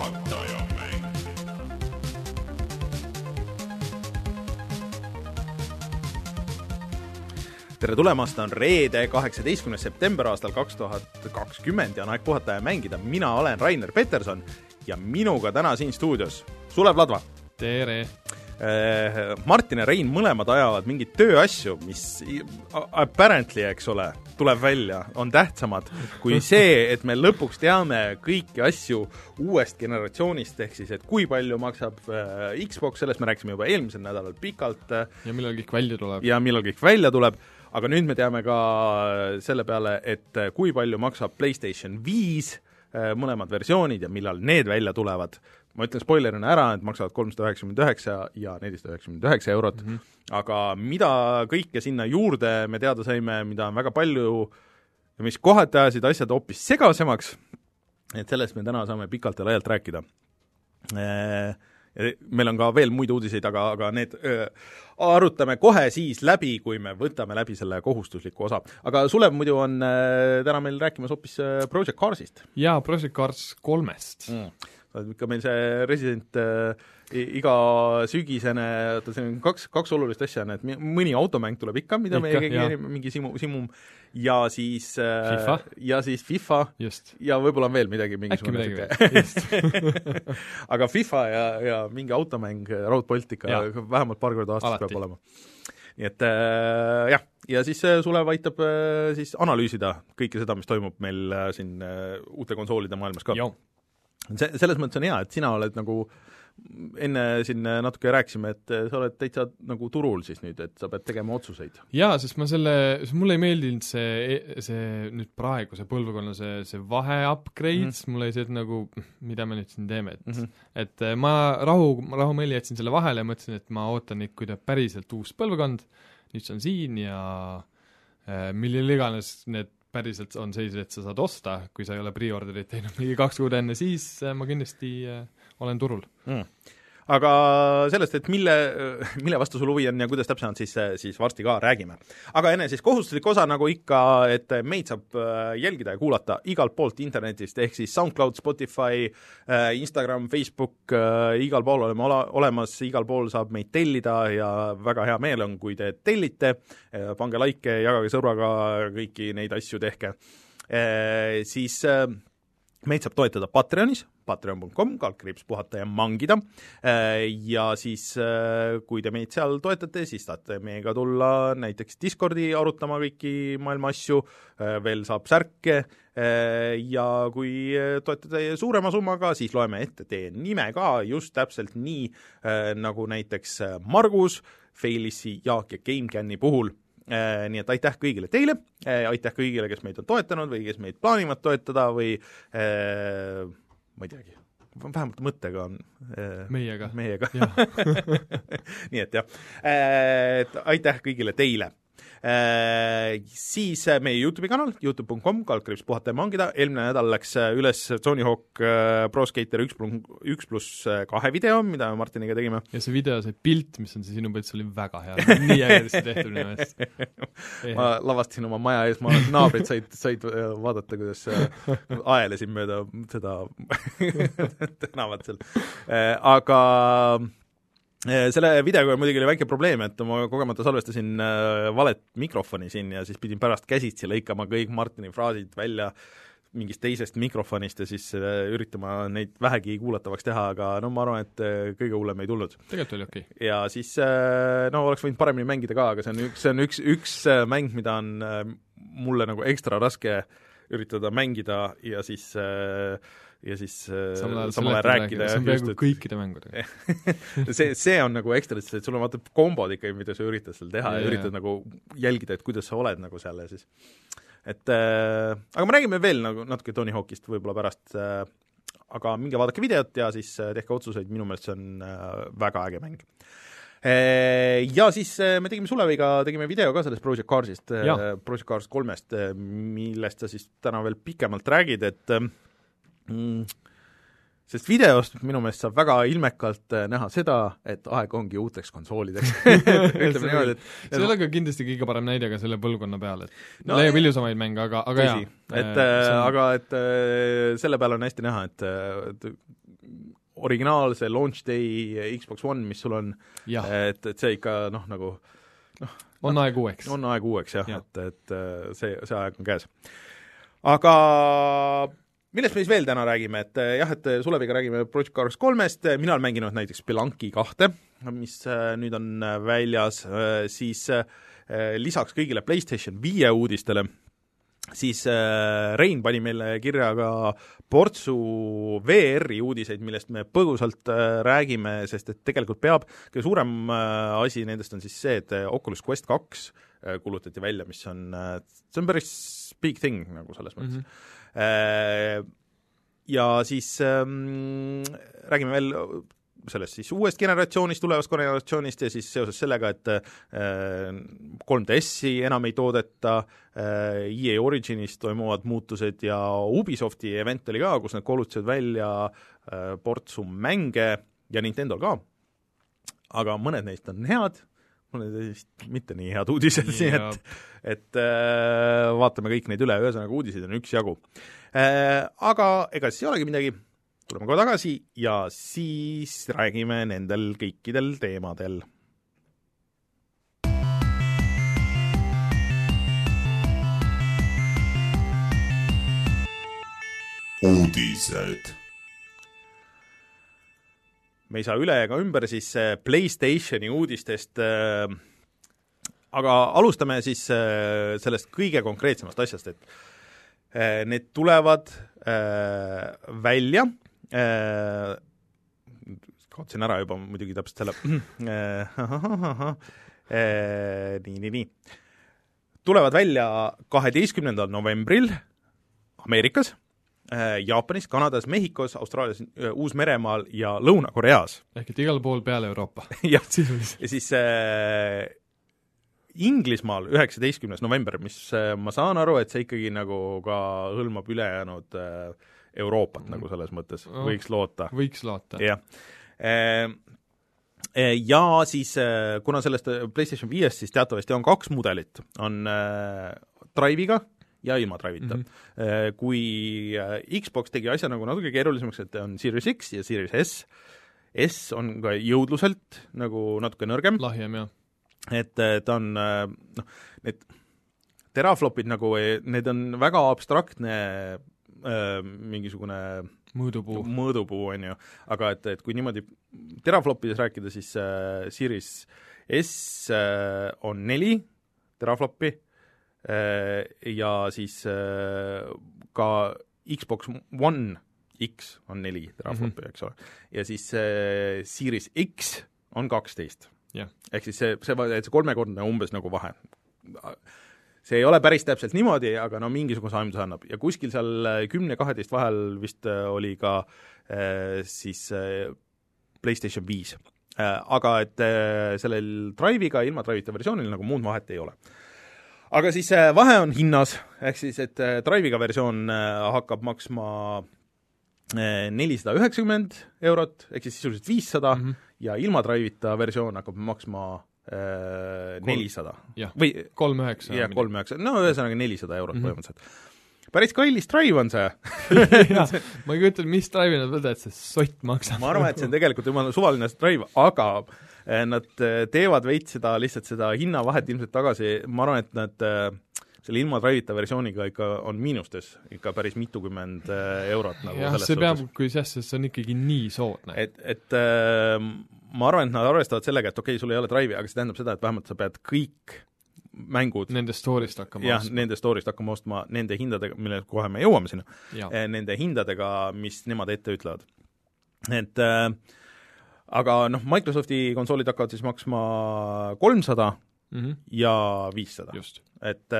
juhataja mäng. tere tulemast, on reede, kaheksateistkümnes september aastal kaks tuhat kakskümmend ja on aeg puhata ja mängida. mina olen Rainer Peterson ja minuga täna siin stuudios Sulev Ladva. tere! Martin ja Rein mõlemad ajavad mingeid tööasju, mis apparently, eks ole, tuleb välja, on tähtsamad kui see, et me lõpuks teame kõiki asju uuest generatsioonist, ehk siis et kui palju maksab äh, Xbox, sellest me rääkisime juba eelmisel nädalal pikalt äh, ja millal kõik välja tuleb? ja millal kõik välja tuleb, aga nüüd me teame ka selle peale, et kui palju maksab PlayStation viis, mõlemad versioonid ja millal need välja tulevad. Ma ütlen spoilerina ära, et maksavad kolmsada üheksakümmend üheksa ja nelisada üheksakümmend üheksa eurot mm, -hmm. aga mida kõike sinna juurde me teada saime, mida on väga palju ja mis kohati ajasid asjad hoopis segasemaks, et sellest me täna saame pikalt ja laialt rääkida Ja meil on ka veel muid uudiseid, aga, aga need öö, arutame kohe siis läbi, kui me võtame läbi selle kohustusliku osa. aga Sulev muidu on öö, täna meil rääkimas hoopis Project Carsist jaa, Project Cars kolmest mm.. Ikka meil see resident i- iga sügisene, oota siin on kaks, kaks olulist asja on, et mõni automäng tuleb ikka, mida me Ikka, keegi jah., mingi simu, simum ja siis öö, FIFA. ja siis FIFA just. ja võib-olla on veel midagi, mingisugune just. aga FIFA ja, ja mingi automäng Road Baltica Jaa. vähemalt paar korda aastas Alati. peab olema. nii et äh, jah, ja siis äh, Sulev aitab äh, siis analüüsida kõike seda, mis toimub meil äh, siin äh, uute konsoolide maailmas ka. see, selles mõttes on hea, et sina oled nagu enne siin äh, natuke rääkisime, et äh, sa oled täitsa nagu turul siis nüüd, et sa pead tegema otsuseid. jaa, sest ma selle, mulle ei meeldinud see, see nüüd praeguse põlvkonna see, see vahe upgrades mm, -hmm. mulle jäi see, et nagu mida me nüüd siin teeme, et mm. -hmm. et ma rahu, rahumeeli jätsin selle vahele ja mõtlesin, et ma ootan ikka, kui tuleb päriselt uus põlvkond, nüüd see on siin ja eh, millal iganes need päriselt on seis, et sa saad osta, kui sa ei ole pre-order'it teinud mingi kaks kuud enne, siis eh, ma kindlasti eh, olen turul. mm.. Aga sellest, et mille, mille vastu sul huvi on ja kuidas täpsemalt, siis, siis varsti ka räägime. aga enne siis kohustuslik osa, nagu ikka, et meid saab äh, jälgida ja kuulata igalt poolt internetist, ehk siis SoundCloud, Spotify, Instagram, Facebook, igal pool oleme ola-, olemas, igal pool saab meid tellida ja väga hea meel on, kui te tellite, pange likee, jagage sõbraga kõiki neid asju, tehke. Siis äh, meid saab toetada Patreonis, patreon.com, kaldkriips puhata ja mangida. Ja siis, kui te meid seal toetate, siis saate meiega tulla näiteks Discordi arutama kõiki maailma asju, veel saab särke ja kui toetate suurema summaga, siis loeme ette teie nime ka just täpselt nii, nagu näiteks Margus, Felissi, Jaak ja GameCami puhul. Äh, nii et aitäh kõigile teile, aitäh kõigile, kes meid on toetanud või kes meid plaanivad toetada või äh, ma ei teagi, vähemalt mõttega on äh, meiega. meiega. nii et jah, et aitäh kõigile teile. Siis äh, meie Youtube'i kanal, Youtube.com, kaldkriips puhata ja mangida, eelmine nädal läks äh, üles Tony Hawk äh, Pro Skater üks pluss, üks pluss äh, kahe video, mida me Martiniga tegime. ja see video, see pilt, mis on see sinu see oli väga hea, nii ägedasti tehtud minu meelest. ma lavastasin oma maja ees, ma, naabrid said, said äh, vaadata, kuidas äh, aelesin mööda seda tänavat seal. aga äh, selle videoga muidugi oli väike probleem, et ma kogemata salvestasin äh, valet mikrofoni siin ja siis pidin pärast käsitsi lõikama kõik Martini fraasid välja mingist teisest mikrofonist ja siis äh, üritama neid vähegi kuulatavaks teha, aga no ma arvan, et äh, kõige hullem ei tulnud tegelikult oli okei okay.. ja siis äh, no oleks võinud paremini mängida ka, aga see on üks, see on üks, üks äh, mäng, mida on äh, mulle nagu ekstra raske üritada mängida ja siis äh, ja siis äh, samal ajal samal ajal rääkida see on peaaegu kõikide mängudega. et see, see on nagu ekstra, et sul on vaata kombod ikkagi, mida sa üritad seal teha ja, ja üritad jaa. nagu jälgida, et kuidas sa oled nagu seal ja siis et äh, aga me räägime veel nagu natuke Tony Hawkist võib-olla pärast äh, aga minge vaadake videot ja siis äh, tehke otsuseid, minu meelest see on äh, väga äge mäng. Ja siis äh, me tegime Suleviga, tegime video ka sellest Project Carsist. Project Cars kolmest, millest sa siis täna veel pikemalt räägid, et äh, mm, sest videost minu meelest saab väga ilmekalt äh, näha seda, et aeg ongi uuteks konsoolideks. ütleme niimoodi, et see ei ole ka kindlasti kõige parem näide ka selle põlvkonna peale, et No leiab ilusamaid mänge, aga, aga jaa,. et äh, aga et äh, selle peale on hästi näha, et, äh, et originaalse launch day Xbox One, mis sul on, et, et see ikka noh, nagu on aeg uueks. on aeg uueks jah ja., et, et äh, see, see aeg on käes. aga millest me siis veel täna räägime, et äh, jah, et Suleviga räägime Project Cars kolmest, mina olen mänginud näiteks Spelunki kahte, mis nüüd on väljas, siis lisaks kõigile PlayStation viie uudistele, siis Rein pani meile kirja ka portsu VR-i uudiseid, millest me põgusalt räägime, sest et tegelikult peab, kõige suurem asi nendest on siis see, et Oculus Quest kaks kuulutati välja, mis on see on päris big thing nagu selles mõttes mm. -hmm. Ja siis ähm, räägime veel sellest siis uuest generatsioonist, tulevast generatsioonist ja siis seoses sellega, et äh, 3DS-i enam ei toodeta äh,, EA Originis toimuvad muutused ja Ubisofti event oli ka, kus nad kuulutasid välja äh, portsu mänge ja Nintendo'l ka. aga mõned neist on head, mõned neist mitte nii head uudised, nii et et äh, vaatame kõik neid üle, ühesõnaga uudiseid on üksjagu äh,. Aga ega siis ei olegi midagi, tuleme kohe tagasi ja siis räägime nendel kõikidel teemadel. uudised me ei saa üle ega ümber siis äh, PlayStationi uudistest äh, aga alustame siis äh, sellest kõige konkreetsemast asjast, et äh, need tulevad välja kaotsin ära juba muidugi täpselt selle nii, nii, nii. tulevad välja kaheteistkümnendal novembril Ameerikas Jaapanis, Kanadas, Mehhikos, Austraalias, Uus-Meremaal ja Lõuna-Koreas. ehk et igal pool peale Euroopa jah, ja siis äh, Inglismaal üheksateistkümnes november, mis äh, ma saan aru, et see ikkagi nagu ka hõlmab ülejäänud äh, Euroopat mm. nagu selles mõttes, Oh. võiks loota. võiks loota. jah. Ja siis, äh, kuna sellest äh, PlayStation viiest siis teatavasti on kaks mudelit, on äh, Drive'iga ja ilma Drive'ita mm. -hmm. Kui äh, Xbox tegi asja nagu natuke keerulisemaks, et on Series X ja Series S, S on ka jõudluselt nagu natuke nõrgem, lahjem, jah. et äh, ta on äh, noh, need teraflopid nagu, need on väga abstraktne äh, mingisugune mõõdupuu. mõõdupuu, on ju, aga et, et kui niimoodi teraflopides rääkida, siis äh, Series S äh, on neli teraflopi äh, ja siis äh, ka Xbox One X on neli teraflopi mm, -hmm. eks ole. ja siis äh, Series X on kaksteist Jah. ehk siis see, see, see kolmekordne umbes nagu vahe. see ei ole päris täpselt niimoodi, aga no mingisuguse aimduse annab ja kuskil seal kümne-kaheteist vahel vist äh, oli ka äh, siis äh, PlayStation viis äh,. Aga et äh, sellel Drive'iga, ilma Drive'ita versioonil nagu muud vahet ei ole. Aga siis äh, vahe on hinnas, ehk siis et äh, Drive'iga versioon äh, hakkab maksma nelisada üheksakümmend eurot, ehk siis sisuliselt viissada Mhm. ja ilma Drive'ita versioon hakkab maksma nelisada või kolm üheksa. jah, kolm üheksa, no ühesõnaga nelisada eurot mm. -hmm. põhimõtteliselt. Päris kallis drive on see ma ei kujuta ette, mis drive'i nad võtavad, see sott maksab. ma arvan, et see on tegelikult jumala suvaline drive, aga eh, nad eh, teevad veits seda, lihtsalt seda hinnavahet ilmselt tagasi, ma arvan, et nad eh, selle ilma drive'ita versiooniga ikka on miinustes ikka päris mitukümmend eurot nagu jah, see peab kui jah, sest see on ikkagi nii soodne. et, et äh, ma arvan, et nad arvestavad sellega, et okei okay,, sul ei ole drive'i, aga see tähendab seda, et vähemalt sa pead kõik mängud. Nende story'st hakkama jah, nende story'st hakkama ostma nende hindadega, mille kohe me jõuame sinna, jah, nende hindadega, mis nemad ette ütlevad. et äh, aga noh, Microsofti konsoolid hakkavad siis maksma kolmsada Mhm. ja viissada. et,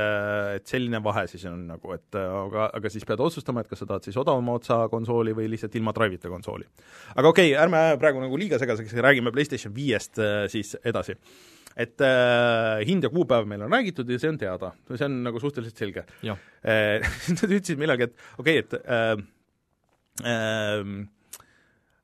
et selline vahe siis on nagu, et äh, aga, aga siis pead otsustama, et kas sa tahad siis odavama otsa konsooli või lihtsalt ilma drive'ita konsooli. aga okei okay,, ärme praegu nagu liiga segaseks, räägime PlayStation viiest äh, siis edasi. et äh, hind ja kuupäev meil on räägitud ja see on teada, see on nagu suhteliselt selge. Nad ütlesid millalgi, et okei okay,, et äh, äh,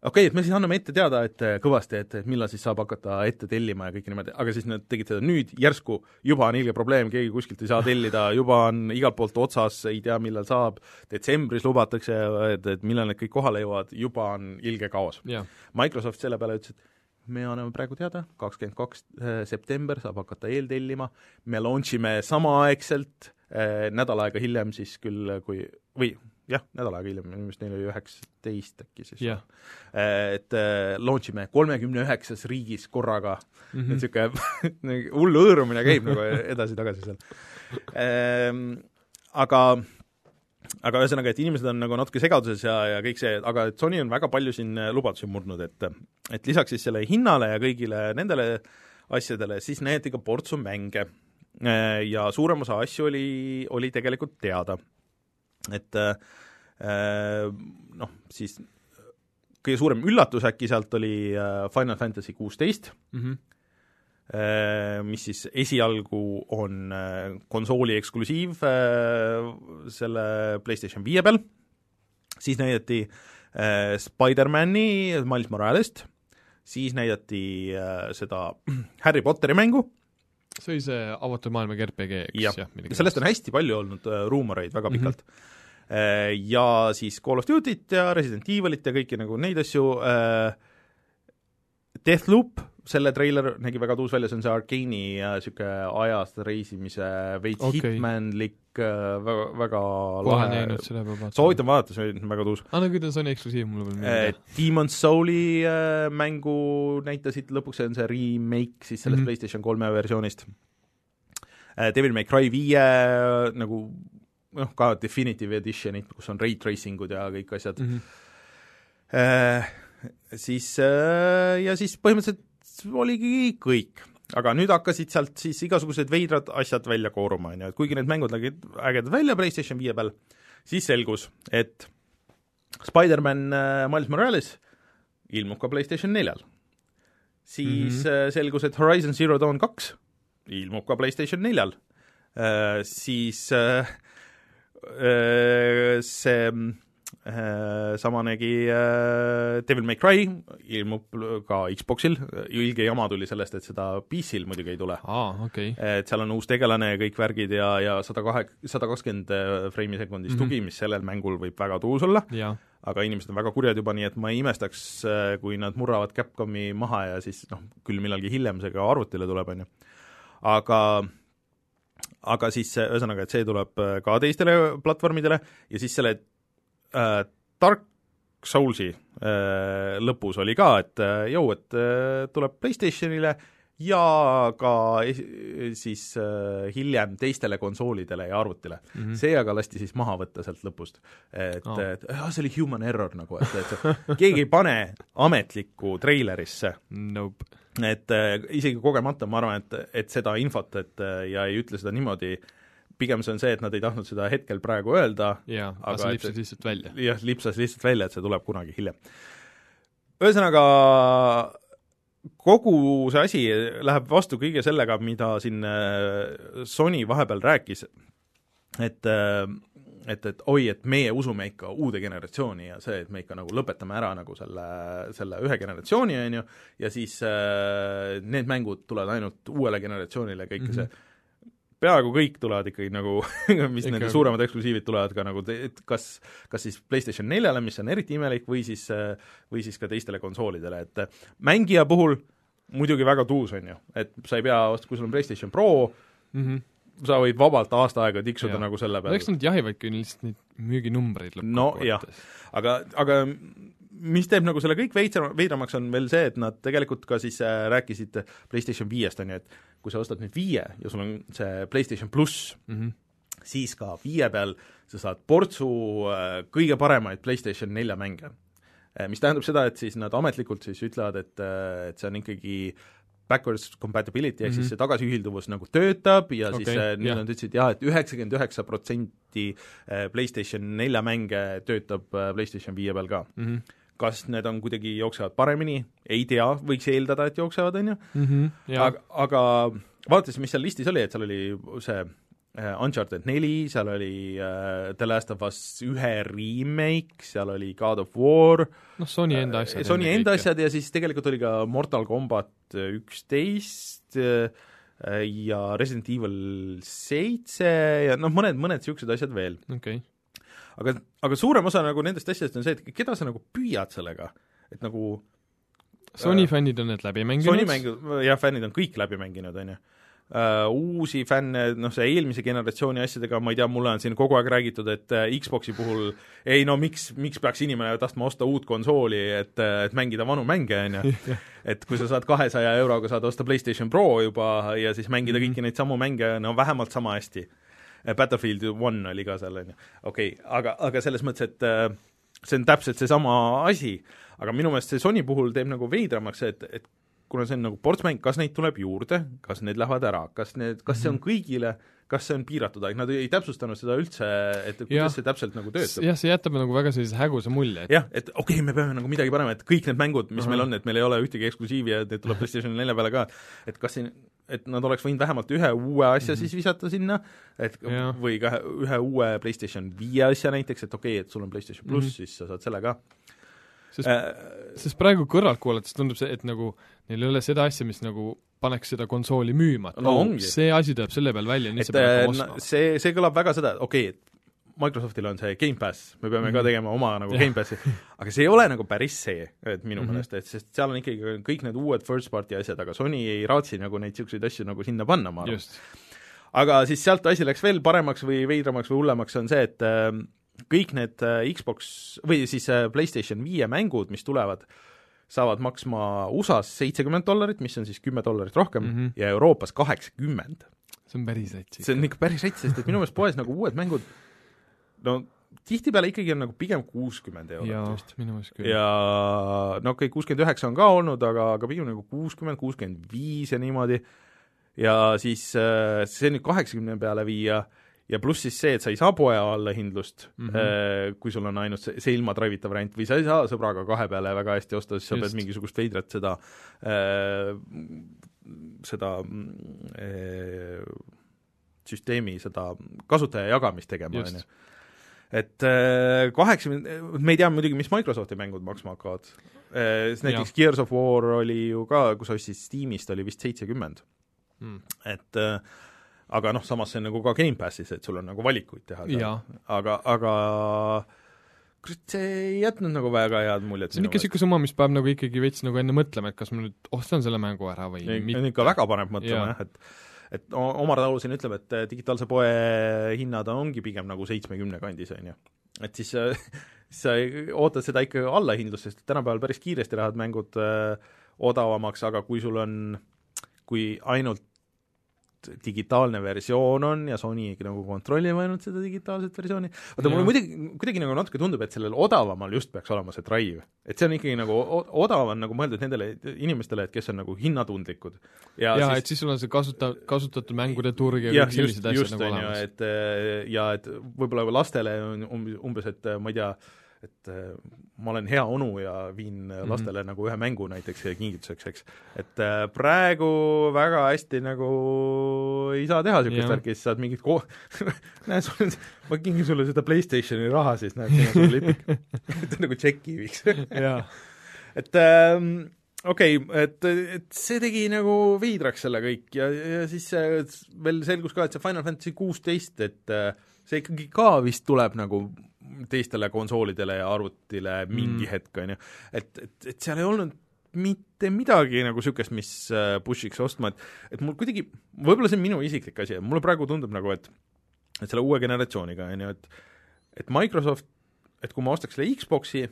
okei okay,, et me siis anname ette teada, et äh, kõvasti, et, et millal siis saab hakata ette tellima ja kõike niimoodi, aga siis nad tegid seda nüüd järsku, juba on ilge probleem, keegi kuskilt ei saa tellida, juba on igalt poolt otsas, ei tea, millal saab, detsembris lubatakse, et, et millal need kõik kohale jõuavad, juba on ilge kaos. Jah, Microsoft selle peale ütles, et me anname praegu teada, kakskümmend kaks äh, september saab hakata eeltellima, me launch ime samaaegselt äh, nädal aega hiljem siis küll, kui, või jah, nädal aega hiljem, minu meelest neil oli üheksateist äkki siis. Äh, et äh, launch ime kolmekümne üheksas riigis korraga mm. -hmm. et niisugune hull hõõrumine käib nagu edasi-tagasi seal ehm, aga aga ühesõnaga, et inimesed on nagu natuke segaduses ja, ja kõik see, aga et Sony on väga palju siin äh, lubadusi murdnud, et et lisaks siis selle hinnale ja kõigile nendele asjadele, siis näidati ka portsu mänge. Äh, Ja suurem osa asju oli, oli tegelikult teada. Et äh, noh, siis kõige suurem üllatus äkki sealt oli äh, Final Fantasy kuusteist, Mhm. Äh, mis siis esialgu on äh, konsooli eksklusiiv äh, selle PlayStation viie peal, siis näidati äh, Spider-mani Miles Moralest, siis näidati äh, seda Harry Potteri mängu see oli see avatud maailmaga RPG, eks jah, midagi sellest on hästi palju olnud äh, ruumoreid väga Mhm. pikalt mm. -hmm. Ja siis Call of Duty't ja Resident Evilit ja kõiki nagu neid asju äh, Deathloop, selle treiler nägi väga tuus välja, see on see Arkeeni niisugune ajas reisimise veits okay. hitmanlik äh, väga, väga lahe näinud, seda peab vaatama. soovitan vaadata, see on väga tuus aa, no kui ta on eksklusiiv, mulle veel äh, meeldib. Demon's Souli äh, mängu näitasid lõpuks, see on see remake siis sellest mm. -hmm. PlayStation kolme versioonist äh,. Devil May Cry viie äh, nagu noh, ka Definitive Editionid, kus on ray tracing ud ja kõik asjad Mhm. äh,. Siis äh, ja siis põhimõtteliselt oligi kõik aga nüüd hakkasid sealt siis igasugused veidrad asjad välja kooruma, on ju, et kuigi need mängud nägid ägedad välja PlayStation viie peal, siis selgus, et Spider-man äh, Miles Morales ilmub ka PlayStation neljal. siis mm -hmm. selgus, et Horizon Zero Dawn kaks ilmub ka PlayStation neljal. Siis see äh, samanegi äh, Devil May Cry ilmub ka Xboxil, ilge jama tuli sellest, et seda PC-l muidugi ei tule. okei okay.. et seal on uus tegelane ja kõik värgid ja, ja sada kahe, sada kakskümmend freimi sekundis mm -hmm. tugi, mis sellel mängul võib väga tuus olla, aga inimesed on väga kurjad juba, nii et ma ei imestaks, kui nad murravad Capcomi maha ja siis noh, küll millalgi hiljem see ka arvutile tuleb, on ju. aga aga siis ühesõnaga, et see tuleb ka teistele platvormidele ja siis selle äh, Dark Soulsi äh, lõpus oli ka, et äh, jõu, et äh, tuleb PlayStationile ja ka es- siis äh, hiljem teistele konsoolidele ja arvutile mm. Mhm. see aga lasti siis maha võtta sealt lõpust. et oh. et ah, see oli human error nagu, et, et keegi ei pane ametlikku treilerisse Nope. et äh, isegi kogemata ma arvan, et, et seda infot, et äh, ja ei ütle seda niimoodi, pigem see on see, et nad ei tahtnud seda hetkel praegu öelda, jaa, Aga see lipsas lihtsalt välja. jah, lipsas lihtsalt välja, et see tuleb kunagi hiljem. ühesõnaga, kogu see asi läheb vastu kõige sellega, mida siin äh, Sony vahepeal rääkis, et äh, et, et oi, et meie usume ikka uude generatsiooni ja see, et me ikka nagu lõpetame ära nagu selle, selle ühe generatsiooni, on ju, ja siis äh, need mängud tulevad ainult uuele generatsioonile, kõik mm -hmm. see peaaegu kõik tulevad ikkagi nagu mis Ikka- nende suuremad eksklusiivid tulevad ka nagu, et kas, kas siis PlayStation neljale, mis on eriti imelik, või siis, või siis ka teistele konsoolidele, et mängija puhul muidugi väga tuus, on ju, et sa ei pea, kui sul on PlayStation Pro, mm. -hmm. sa võid vabalt aasta aega tiksuda Jaa. nagu selle no peale eks nad jahivadki lihtsalt neid müüginumbreid No jah. aga, aga mis teeb nagu selle kõik veitsam, veidramaks, on veel see, et nad tegelikult ka siis äh, rääkisid PlayStation viiest, on ju, et kui sa ostad nüüd viie ja sul on see PlayStation pluss, mm. -hmm. siis ka viie peal sa saad portsu äh, kõige paremaid PlayStation nelja mänge. mis tähendab seda, et siis nad ametlikult siis ütlevad, et, äh, et see on ikkagi backwards compatibility ehk mm -hmm. siis see tagasiühilduvus nagu töötab ja okay, siis äh, nüüd jah. nad ütlesid jah, et üheksakümmend üheksa protsenti äh, PlayStation nelja mänge töötab äh, PlayStation viie peal ka. Mm -hmm. Kas need on kuidagi, jooksevad paremini, ei tea, võiks eeldada, et jooksevad, on ju, ja aga, aga vaatasin, mis seal listis oli, et seal oli see äh, Uncharted neli, seal oli äh, The Last of Us ühe remake, seal oli God of War, noh, Sony enda asjad. Sony enda asjad ja siis tegelikult oli ka Mortal Combat üksteist äh, ja Resident Evil seitse ja noh, mõned, mõned niisugused asjad veel. okei okay. Aga, aga suurem osa nagu nendest asjadest on see, et keda sa nagu püüad sellega, et nagu Sony fännid on need läbi mänginud. Sony mängu, jah, fännid on kõik läbi mänginud, on ju uh,. Uusi fänne, noh see eelmise generatsiooni asjadega, ma ei tea, mulle on siin kogu aeg räägitud, et uh, Xboxi puhul ei no miks, miks peaks inimene tahtma osta uut konsooli, et, et mängida vanu mänge, on ju. et kui sa saad kahesaja euroga, saad osta PlayStation Pro juba ja siis mängida kõiki neid samu mänge, no vähemalt sama hästi. Battlefield One oli ka seal, on ju. okei okay,, aga, aga selles mõttes, et uh, see on täpselt seesama asi, aga minu meelest see Sony puhul teeb nagu veidramaks see, et, et kuna see on nagu portsmäng, kas neid tuleb juurde, kas need lähevad ära, kas need, kas see on mhm. kõigile, kas see on piiratud aeg, nad ei täpsustanud seda üldse, et kuidas ja. see täpselt nagu töötab. jah, see jätab nagu väga sellise hägusa mulje. jah, et okei okay,, me peame nagu midagi panema, et kõik need mängud, mis uh -huh. meil on, et meil ei ole ühtegi eksklusiivi ja need tuleb PlayStation nelja peale ka, et kas siin et nad oleks võinud vähemalt ühe uue asja mm -hmm. siis visata sinna, et ja. või ka ühe uue PlayStation viie asja näiteks, et okei okay,, et sul on PlayStation pluss mm, -hmm. siis sa saad selle ka sest äh,, sest praegu kõrvalt kuulates tundub see, et nagu neil ei ole seda asja, mis nagu paneks seda konsooli müüma, et no, oh, see asi tuleb selle peal välja, nüüd sa pead hakkama ostma. see, see kõlab väga seda, okei okay,, et Microsoftil on see Gamepass, me peame mm -hmm. ka mhm. tegema oma nagu Gamepassi, aga see ei ole nagu päris see, et minu mm -hmm. meelest, et sest seal on ikkagi kõik need uued first party asjad, aga Sony ei raatsi nagu neid niisuguseid asju nagu sinna panna, ma arvan. aga siis sealt asi läks veel paremaks või veidramaks või hullemaks, on see, et äh, kõik need äh, Xbox või siis äh, PlayStation viie mängud, mis tulevad, saavad maksma USA-s seitsekümmend dollarit, mis on siis kümme dollarit rohkem mm, -hmm. ja Euroopas kaheksakümmend. see on päris rets. see on ikka päris rets, sest et minu meelest poes nagu uued mängud no tihtipeale ikkagi on nagu pigem kuuskümmend eurot vist. minu meelest küll. ja no okei okay,, kuuskümmend üheksa on ka olnud, aga, aga pigem nagu kuuskümmend, kuuskümmend viis ja niimoodi, ja siis äh, see nüüd kaheksakümne peale viia äh, ja pluss siis see, et sa ei saa poe allahindlust mm, -hmm. kui sul on ainult see, see ilma drive'ita variant või sa ei saa sõbraga kahe peale väga hästi osta, siis sa Just. pead mingisugust veidrat seda äh,, seda äh, süsteemi, seda kasutaja jagamist tegema, on ju et kaheksakümmend, me ei tea muidugi, mis Microsofti mängud maksma hakkavad. näiteks ja. Gears of War oli ju ka, kui sa ostsid Steamist, oli vist seitsekümmend mm.. et äh, aga noh, samas see on nagu ka Gamepassis, et sul on nagu valikuid teha aga, aga see ei jätnud nagu väga head muljet see on ikka niisugune summa, mis paneb nagu ikkagi veits nagu enne mõtlema, et kas ma nüüd ostan selle mängu ära või ei, mitte. ikka väga paneb mõtlema jah, et et Omar Talu siin ütleb, et digitaalse poe hinnad ongi pigem nagu seitsmekümne kandis, on ju. et siis sa ootad seda ikka allahindlust, sest tänapäeval päris kiiresti lähevad mängud öö, odavamaks, aga kui sul on, kui ainult digitaalne versioon on ja Sony nagu kontrollib ainult seda digitaalset versiooni, vaata mulle muidugi, kuidagi nagu natuke tundub, et sellel odavamal just peaks olema see drive. et see on ikkagi nagu, odav on nagu mõeldud nendele inimestele, et kes on nagu hinnatundlikud. ja, ja siis, et siis sul on see kasuta-, kasutatud mängude turg ja kõik sellised asjad nagu olemas. et ja et võib-olla lastele on umbes, umbes, et ma ei tea, et ma olen hea onu ja viin mm -hmm. lastele nagu ühe mängu näiteks kingituseks, eks. et äh, praegu väga hästi nagu ei saa teha niisugust värki, siis saad mingit ko-, näe, sul on, ma kingin sulle seda PlayStationi raha, siis näed, siin on sul lipik nagu tšeki viiks et ähm, okei okay,, et, et see tegi nagu veidraks selle kõik ja, ja siis äh, veel selgus ka, et see Final Fantasy kuusteist, et äh, see ikkagi ka vist tuleb nagu teistele konsoolidele ja arvutile mingi mm. hetk, on ju. et, et, et seal ei olnud mitte midagi nagu niisugust, mis äh, push'iks ostma, et et mul kuidagi, võib-olla see on minu isiklik asi, mulle praegu tundub nagu, et et selle uue generatsiooniga, on ju, et et Microsoft, et kui ma ostaks selle Xboxi,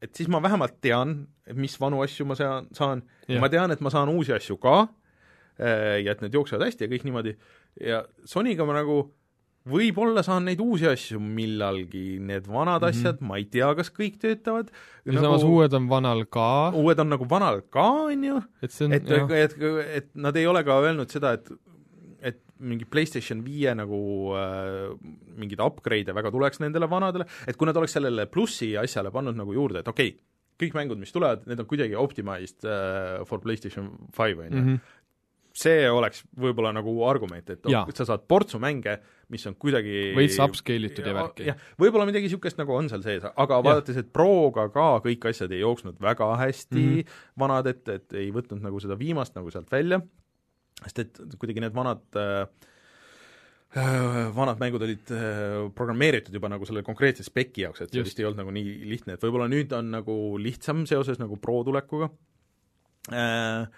et siis ma vähemalt tean, mis vanu asju ma saan, saan ma tean, et ma saan uusi asju ka äh, ja et need jooksevad hästi ja kõik niimoodi, ja Sonyga ma nagu võib-olla saan neid uusi asju millalgi, need vanad mm -hmm. asjad, ma ei tea, kas kõik töötavad. ja nagu, samas uued on vanal ka. uued on nagu vanal ka, on ju, et, et, et, et, nad ei ole ka öelnud seda, et et mingi PlayStation viie nagu äh, mingeid upgrade'e väga tuleks nendele vanadele, et kui nad oleks sellele plussi asjale pannud nagu juurde, et okei okay,, kõik mängud, mis tulevad, need on kuidagi optimized uh, for PlayStation five, on ju, mhm see oleks võib-olla nagu argument, et oh, sa saad portsu mänge, mis on kuidagi veits upscale itud ja värki. jah, võib-olla midagi niisugust nagu on seal sees, aga vaadates, et Proga ka kõik asjad ei jooksnud väga hästi mm. -hmm. vanad, et, et ei võtnud nagu seda viimast nagu sealt välja, sest et kuidagi need vanad äh, äh, vanad mängud olid äh, programmeeritud juba nagu selle konkreetse speki jaoks, et see vist ei olnud nagu nii lihtne, et võib-olla nüüd on nagu lihtsam seoses nagu Pro tulekuga äh,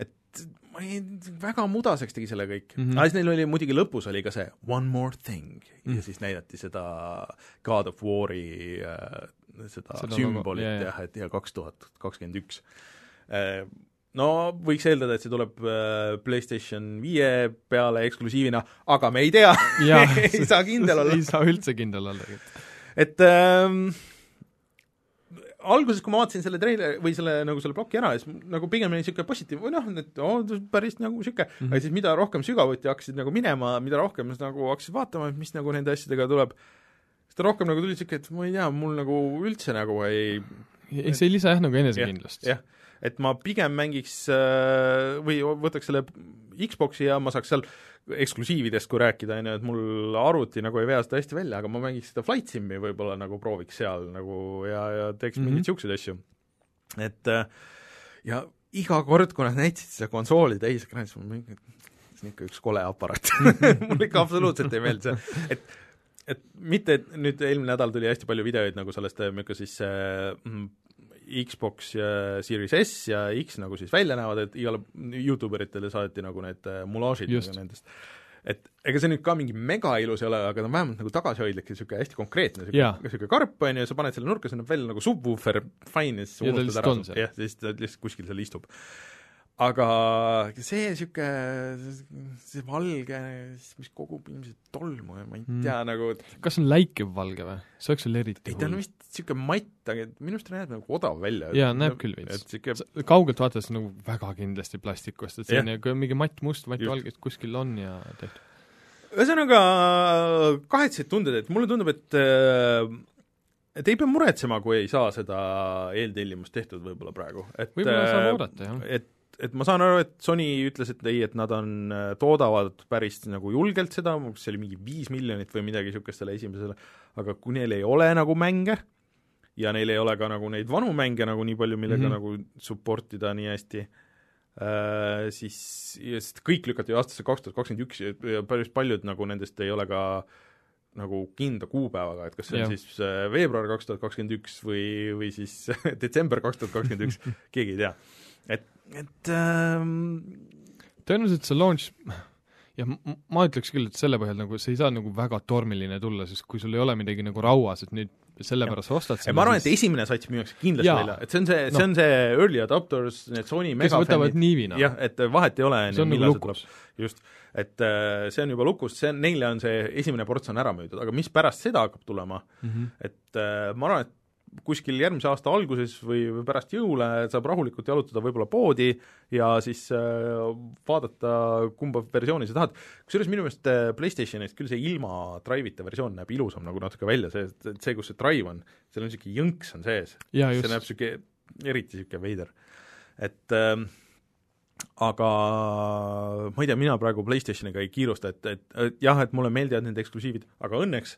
et ma ei, väga mudaseks tegi selle kõik mm. Mhm. -hmm. aga siis neil oli muidugi lõpus oli ka see one more thing mm. Mm. ja siis näidati seda God of War'i äh, seda, Seda sümbolit jah, et ja kaks tuhat kakskümmend üks. Äh, no võiks eeldada, et see tuleb äh, PlayStation viie peale eksklusiivina, aga me ei tea ei saa kindel olla ei saa üldse kindel olla et ähm, alguses, kui ma vaatasin selle treileri või selle nagu selle ploki ära, siis nagu pigem oli niisugune positiivne, või noh, et oo päris nagu niisugune mm, -hmm. aga siis mida rohkem sügavuti hakkasid nagu minema, mida rohkem nagu hakkasid vaatama, et mis nagu nende asjadega tuleb, seda rohkem nagu tuli niisugune, et ma ei tea, mul nagu üldse nagu ei ei, see ei lisa jah nagu enesekindlust. jah, et ma pigem mängiks äh, või võtaks selle Xboxi ja ma saaks seal eksklusiividest, kui rääkida, on ju, et mul arvuti nagu ei vea seda hästi välja, aga ma mängiks seda Flight Simi võib-olla nagu prooviks seal nagu ja, ja teeks mm -hmm. mingeid niisuguseid asju. et äh, ja iga kord, kui nad näitasid seda konsooli täisekraani, siis ma mingi, see on ikka üks kole aparaat mulle ikka absoluutselt ei meeldi see, et et mitte, et nüüd eelmine nädal tuli hästi palju videoid nagu sellest, milline siis äh, mm, Xbox ja Series S ja X nagu siis välja näevad, et igale Youtube eritele saadeti nagu need äh, mulaažid nagu nendest. et ega see nüüd ka mingi mega ilus ei ole, aga ta on vähemalt nagu tagasihoidlik ja niisugune hästi konkreetne, niisugune karp, on ju, sa paned selle nurka, see näeb välja nagu subwoofer, fine, ja siis unustad ära jah, siis ta lihtsalt kuskil seal istub. Aga see niisugune, see valge, mis kogub ilmselt tolmu ja ma ei Mm. tea mm. nagu, kas see on läikev valge või? see oleks veel eriti ei ta on vist niisugune matt, aga minu arust ta näeb nagu odav välja. Jaa, näeb küll veits. et niisugune kaugelt vaadates nagu väga kindlasti plastikust, et see on nagu mingi mattmust, Just. mattvalge kuskil on ja tehtud. ühesõnaga kahetsed tunded, et mulle tundub, et äh, et ei pea muretsema, kui ei saa seda eeltellimust tehtud võib-olla praegu, et võib-olla saab äh, oodata, jah. et, et ma saan aru, et Sony ütles, et ei, et nad on, toodavad päris nagu julgelt seda, see oli mingi viis miljonit või midagi niisugust selle esimesele, aga kui neil ei ole nagu mänge ja neil ei ole ka nagu neid vanu mänge nagu nii palju, millega mm. -hmm. nagu support ida nii hästi äh,, siis, ja sest kõik lükati ju aastasse kaks tuhat kakskümmend üks ja ja päris paljud nagu nendest ei ole ka nagu kindla kuupäevaga, et kas see on Jah. siis äh, veebruar kaks tuhat kakskümmend üks või, või siis detsember kaks tuhat kakskümmend üks, keegi ei tea. et, et ähm, tõenäoliselt see launch jah, ma ütleks küll, et selle põhjal nagu see ei saa nagu väga tormiline tulla, sest kui sul ei ole midagi nagu rauas, et nüüd sellepärast sa ostad ja ma arvan, et esimene sats müüakse kindlasti Jaa. välja, et see on see, see Noh. on see early adopters, need Sony megafännid, jah, et vahet ei ole, nagu millal see tuleb. just, et äh, see on juba lukus, see on, neile on see esimene ports on ära müüdud, aga mis pärast seda hakkab tulema, Mm -hmm. et äh, ma arvan, et kuskil järgmise aasta alguses või või pärast jõule saab rahulikult jalutada võib-olla poodi ja siis äh, vaadata, kumba versiooni sa tahad. kusjuures minu meelest äh, PlayStationist küll see ilma drive'ita versioon näeb ilusam nagu natuke välja, see, see, kus see drive on, seal on niisugune jõnks on sees. see näeb niisugune, eriti niisugune veider. et ähm, aga ma ei tea, mina praegu PlayStationiga ei kiirusta, et, et, et jah, et mulle meeldivad nende eksklusiivid, aga õnneks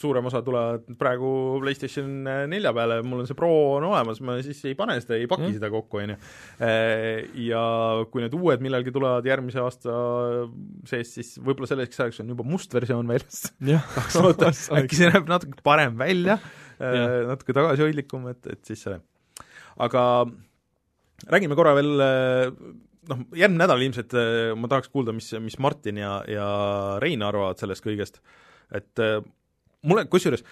suurem osa tulevad praegu PlayStation nelja peale, mul on see Pro on olemas, ma siis ei pane seda, ei paki Mm. seda kokku, on ju. Ja kui need uued millalgi tulevad järgmise aasta sees, siis võib-olla selleks ajaks on juba must versioon väljas äkki see näeb natuke parem välja, Jah. natuke tagasihoidlikum, et, et siis see aga räägime korra veel noh, järgmine nädal ilmselt äh, ma tahaks kuulda, mis, mis Martin ja, ja Rein arvavad sellest kõigest, et äh, mulle, kusjuures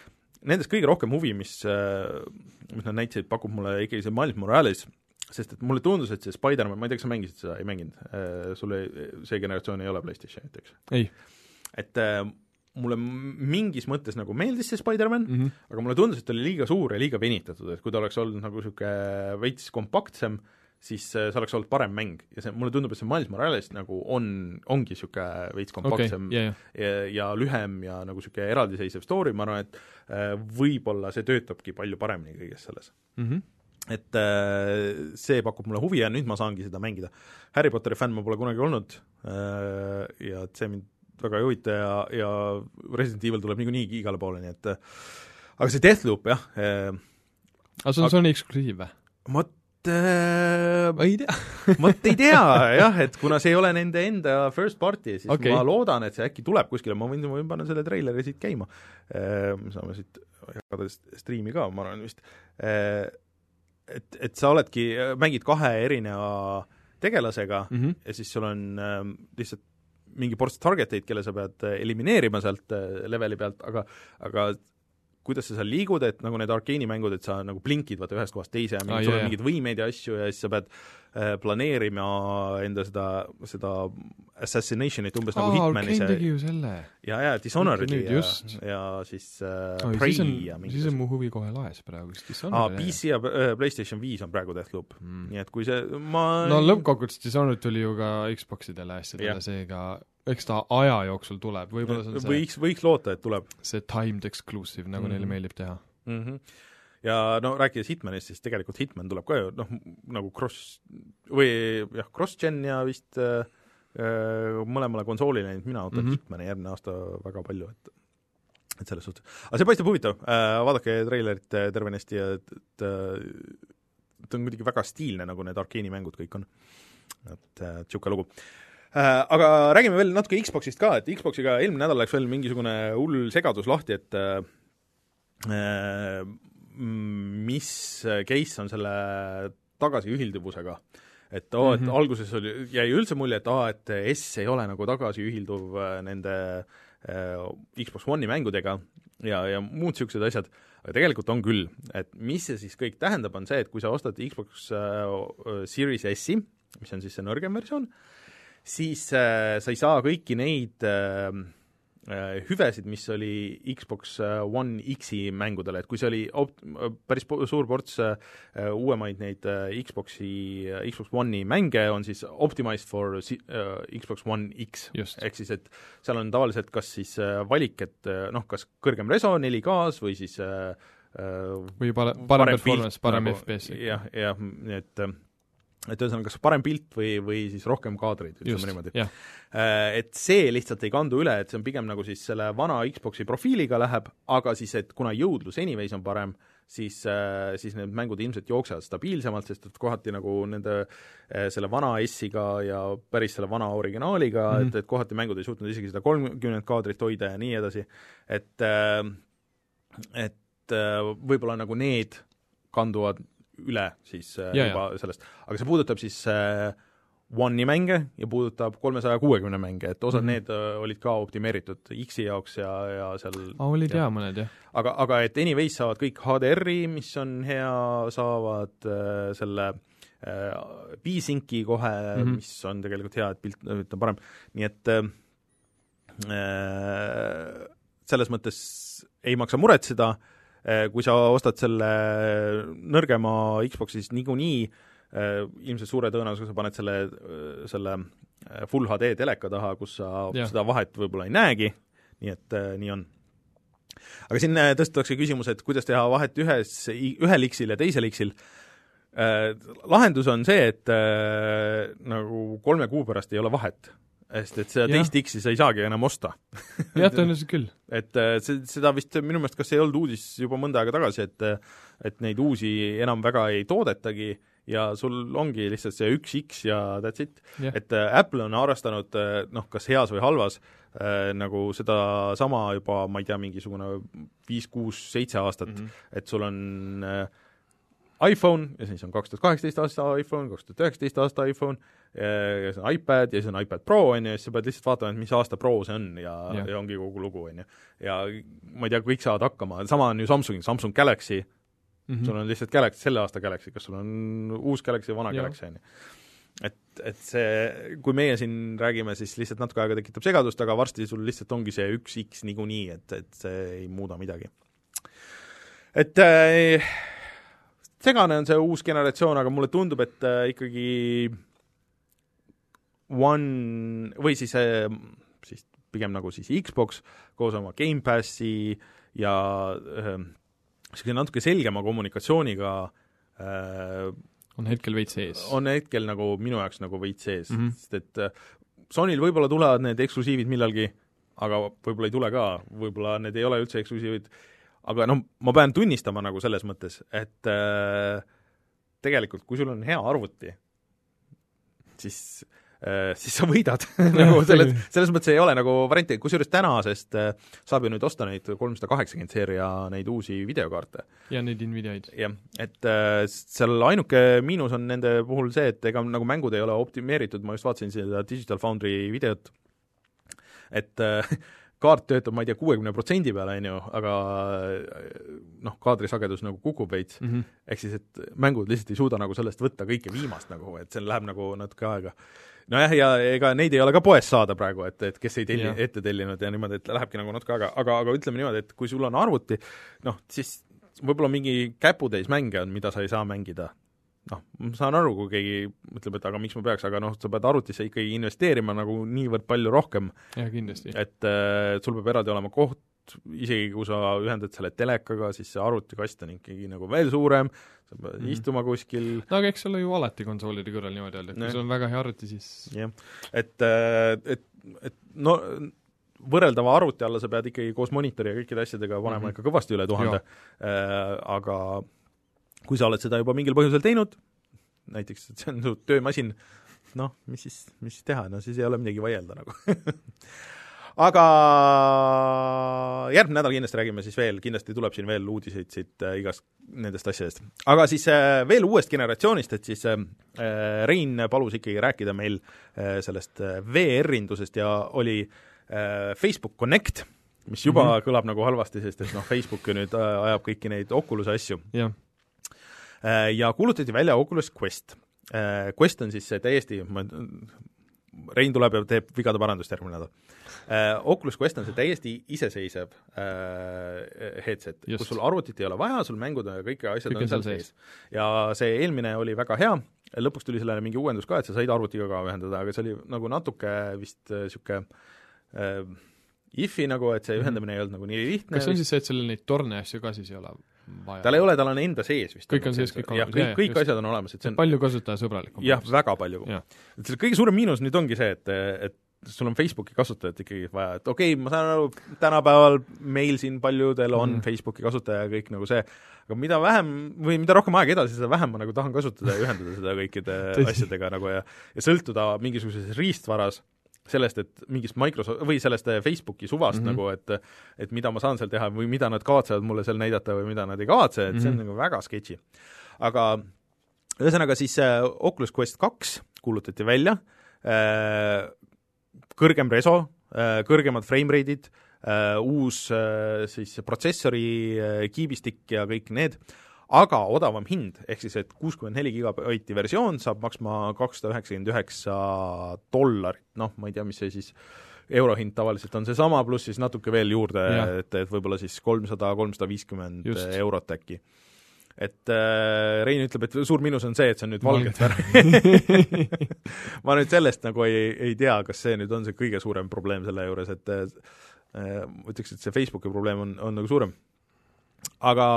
nendest kõige rohkem huvi, mis, mis nad näitasid, pakub mulle ikkagi see Miles Morales, sest et mulle tundus, et see Spider-man, ma ei tea, kas sa mängisid seda, ei mänginud, sul ei, see generatsioon ei ole PlayStationit, eks? ei et äh, mulle mingis mõttes nagu meeldis see Spider-man mm, mm, -hmm. aga mulle tundus, et ta oli liiga suur ja liiga venitatud, et kui ta oleks olnud nagu niisugune veits kompaktsem, siis äh, see oleks olnud parem mäng ja see, mulle tundub, et see Miles Morales nagu on, ongi niisugune veits kompaktsem, ja, ja ja, ja lühem ja nagu niisugune eraldiseisev story, ma arvan, et äh, võib-olla see töötabki palju paremini kõiges selles. mm. -hmm. et äh, see pakub mulle huvi ja nüüd ma saangi seda mängida. Harry Potteri fänn ma pole kunagi olnud ja et see mind väga ei huvita ja, ja Resident Evil tuleb niikuinii igale poole, nii et aga see Deathloop jah aga see on Sony eksklusiiv või? vot äh, ma ei tea vot ei tea jah, et kuna see ei ole nende enda first party, siis okay. Ma loodan, et see äkki tuleb kuskile, ma võin, ma võin panna selle treileri siit käima. me saame siit jagada striimi ka, ma arvan vist. et, et sa oledki, mängid kahe erineva tegelasega mm. -hmm. ja siis sul on äh, lihtsalt mingi ports target eid, kelle sa pead äh, elimineerima sealt äh, leveli pealt, aga aga kuidas sa seal liigud, et nagu need arkeenimängud, et sa nagu blinkid vaata ühest kohast teise ja mingid, Aa, sul on mingeid võimeid ja asju ja siis sa pead planeerima enda seda, seda assassination'it umbes nagu Hitmani Arkane see tegi ju selle. ja, ja Dishonored'i ja ja siis äh, oi, Prey siis on ja, siis on mu huvi kohe laes praegu, sest aa, Dishonored PC ja äh, PlayStation viis on praegu Deathloop mm. nii et kui see, ma no lõppkokkuvõttes Dishonored tuli ju ka Xboxidele asjadele, seega eks ta aja jooksul tuleb, võib-olla see on see, võiks, võiks loota, et tuleb see timed exclusive, nagu mm -hmm. neile Mhm. meeldib teha. mm. -hmm. Ja no rääkides Hitmanist, siis tegelikult Hitman tuleb ka ju noh, nagu cross või jah, cross-gen ja vist äh, äh, mõlemale konsoolile, nii et mina ootan mm. -hmm. Hitmani järgmine aasta väga palju, et et selles suhtes, aga see paistab huvitav äh,, vaadake treilerit äh, tervenisti ja et, et äh, ta on muidugi väga stiilne, nagu need Arkeeni mängud kõik on. et niisugune lugu aga räägime veel natuke Xboxist ka, et Xboxiga eelmine nädal läks veel mingisugune hull segadus lahti, et äh, mis case on selle tagasiühilduvusega. et oo oh,, et Mhm. alguses oli, jäi üldse mulje, et aa, et S ei ole nagu tagasiühilduv äh, nende äh, Xbox One'i mängudega ja, ja muud niisugused asjad, aga tegelikult on küll, et mis see siis kõik tähendab, on see, et kui sa ostad Xbox äh, Series S-i, mis on siis see nõrgem versioon, siis äh, sa ei saa kõiki neid äh, hüvesid, mis oli Xbox äh, One X-i mängudele, et kui see oli opt-, päris po- suur ports äh, uuemaid neid äh, Xboxi äh,, Xbox One'i mänge on siis optimized for äh, Xbox One X. Ehk siis, et seal on tavaliselt kas siis äh, valik, et äh, noh, kas kõrgem reso 4K-s või siis äh, äh, või pare-, parem performance, parem nagu, FPS. jah, jah, nii et äh, et ühesõnaga, kas parem pilt või, või siis rohkem kaadreid, ütleme niimoodi, jah, Äh, et see lihtsalt ei kandu üle, et see on pigem nagu siis selle vana Xboxi profiiliga läheb, aga siis, et kuna jõudlus anyways on parem, siis, siis need mängud ilmselt jooksevad stabiilsemalt, sest et kohati nagu nende äh, selle vana S-iga ja päris selle vana originaaliga mm, Mhm. -hmm. et, et kohati mängud ei suutnud isegi seda kolmkümmend kaadrit hoida ja nii edasi, et äh, et äh, võib-olla nagu need kanduvad üle siis äh, Ja, juba sellest, aga see puudutab siis äh, One'i mänge ja puudutab kolmesaja kuuekümne mänge, et osad mm. -hmm. need äh, olid ka optimeeritud X-i jaoks ja, ja seal aa, olid jaa mõned jah. aga, aga et anyways saavad kõik HDR-i, mis on hea, saavad äh, selle äh, B-Synci kohe mm. -hmm. mis on tegelikult hea, et pilt, pilt on parem, nii et äh, selles mõttes ei maksa muretseda äh,, kui sa ostad selle nõrgema Xbox'i, siis niikuinii äh, ilmselt suure tõenäosusega sa paned selle, selle äh, full HD teleka taha, kus sa ja. seda vahet võib-olla ei näegi, nii et äh, nii on aga siin äh, tõstetakse küsimus, et kuidas teha vahet ühes, ühel X-il ja teisel X-il äh,. Lahendus on see, et äh, nagu kolme kuu pärast ei ole vahet, sest et seda Jah. teist X-i sa ei saagi enam osta jah, tõenäoliselt küll. et äh, see, seda vist minu meelest, kas ei olnud uudis juba mõnda aega tagasi, et et neid uusi enam väga ei toodetagi ja sul ongi lihtsalt see üks X ja that's it jah, et äh, Apple on arvestanud äh, noh, kas heas või halvas äh, nagu sedasama juba, ma ei tea, mingisugune viis, kuus, seitse aastat mm. -hmm. et sul on äh, iPhone ja siis on kaks tuhat kaheksateist aasta iPhone, kaks tuhat üheksateist aasta iPhone äh, ja siis on iPad ja siis on iPad Pro, on ju, ja siis sa pead lihtsalt vaatama, et mis aasta Pro see on ja, Jah. ja ongi kogu lugu, on ju. ja ma ei tea, kõik saavad hakkama, sama on ju Samsungil, Samsung Galaxy mm, -hmm. sul on lihtsalt Galaxy, selle aasta Galaxy, kas sul on uus Galaxy või vana Jah. Galaxy, on ju et, et see, kui meie siin räägime, siis lihtsalt natuke aega tekitab segadust, aga varsti sul lihtsalt ongi see üks X niikuinii, et, et see ei muuda midagi. et äh, segane on see uus generatsioon, aga mulle tundub, et äh, ikkagi One või siis äh, siis pigem nagu siis Xbox koos oma Gamepassi ja äh, niisuguse natuke selgema kommunikatsiooniga äh, on hetkel veits ees. on hetkel nagu minu jaoks nagu veits ees mm. -hmm. sest et Sonyl võib-olla tulevad need eksklusiivid millalgi, aga võib-olla ei tule ka, võib-olla need ei ole üldse eksklusiivid, aga noh, ma pean tunnistama nagu selles mõttes, et äh, tegelikult kui sul on hea arvuti, siis äh, siis sa võidad. Nagu selles, selles mõttes ei ole nagu varianti, kusjuures tänasest äh, saab ju nüüd osta neid kolmsada kaheksakümmend seeria neid uusi videokaarte. Ja neid Nvidiaid. jah, et äh, seal ainuke miinus on nende puhul see, et ega nagu mängud ei ole optimeeritud, ma just vaatasin seda Digital Foundry videot, et äh, kaart töötab, ma ei tea, kuuekümne protsendi peale, on ju, aga äh, noh, kaadrisagedus nagu kukub veits Mm -hmm. ehk siis, et mängud lihtsalt ei suuda nagu sellest võtta kõike viimast nagu, et seal läheb nagu natuke aega. nojah, ja ega neid ei ole ka poest saada praegu, et, et kes ei telli ette tellinud ja niimoodi, et lähebki nagu natuke aega, aga, aga ütleme niimoodi, et kui sul on arvuti, noh, siis võib-olla mingi käputäis mänge on, mida sa ei saa mängida. Noh, ma saan aru, kui keegi ütleb, et aga miks ma peaks, aga noh, sa pead arvutisse ikkagi investeerima nagu niivõrd palju rohkem, jah, kindlasti. et äh, sul peab eraldi olema koht, isegi kui sa ühendad selle telekaga, siis see arvutikast on ikkagi nagu veel suurem, sa pead mm. -hmm. istuma kuskil, no aga eks ole ju alati konsoolide kõrval niimoodi öelda, et kui sul on väga hea arvuti, siis jah, et, et, et no võrreldava arvuti alla sa pead ikkagi koos monitori ja kõikide asjadega panema mm. -hmm. ikka kõvasti üle tuhande äh,, aga kui sa oled seda juba mingil põhjusel teinud, näiteks et see on su töömasin, noh, mis siis, mis siis teha, no siis ei ole midagi vaielda nagu aga järgmine nädal kindlasti räägime siis veel, kindlasti tuleb siin veel uudiseid siit äh, igast nendest asjadest. aga siis äh, veel uuest generatsioonist, et siis äh, Rein palus ikkagi rääkida meil äh, sellest äh, VR-indusest ja oli äh, Facebook Connect, mis juba mm. -hmm. kõlab nagu halvasti, sest et noh, Facebook ju nüüd äh, ajab kõiki neid Oculus'e asju jah, ja kuulutati välja Oculus Quest. Äh, Quest on siis see täiesti, ma Rein tuleb ja teeb vigade parandust järgmine nädal. Oculus Quest on see täiesti iseseisev äh, headset, kus sul arvutit ei ole vaja, sul mängud ja kõik asjad Kõik on seal sees. ja see eelmine oli väga hea, lõpuks tuli sellele mingi uuendus ka, et sa said arvutiga ka ühendada, aga see oli nagu natuke vist niisugune äh, if-i nagu, et see ühendamine ei olnud nagu nii lihtne. kas see on siis see, et sellel neid torne asju ka siis ei ole vaja? tal ei ole, tal on enda sees vist. Kõik on sees, kõik on olemas, kõik, kõik just. asjad on olemas, et see on palju kasutajasõbralikum. jah, väga palju. Et selle kõige suurem miinus nüüd ongi see, et, et sul on Facebooki kasutajat ikkagi vaja, et okei okay,, ma saan aru, tänapäeval meil siin paljudel on mm. Facebooki kasutaja ja kõik nagu see, aga mida vähem või mida rohkem aega edasi, seda vähem ma nagu tahan kasutada ja ühendada seda kõikide asjadega nagu ja ja sõltuda mingisuguses riistvaras sellest, et mingist Microsoft või sellest eh, Facebooki suvast mm. -hmm. nagu, et et mida ma saan seal teha või mida nad kavatsevad mulle seal näidata või mida nad ei kavatse, et mm -hmm. see on Mhm. nagu väga sketši. aga ühesõnaga siis äh, Oculus Quest kaks kuulutati välja äh,, kõrgem reso kõrgemad frame rate'id uus siis protsessori kiibistik ja kõik need, aga odavam hind, ehk siis et kuuskümmend neli gigabaiti versioon saab maksma kakssada üheksakümmend üheksa dollarit, noh, ma ei tea, mis see siis eurohind tavaliselt on. Seesama, pluss siis natuke veel juurde, et, et võib-olla siis kolmsada, kolmsada viiskümmend eurot äkki. Et äh, Rein ütleb, et suur miinus on see, et see on nüüd valget värvi ma nüüd sellest nagu ei, ei tea, kas see nüüd on see kõige suurem probleem selle juures, et äh, ütleks, et see Facebooki probleem on, on nagu suurem. aga,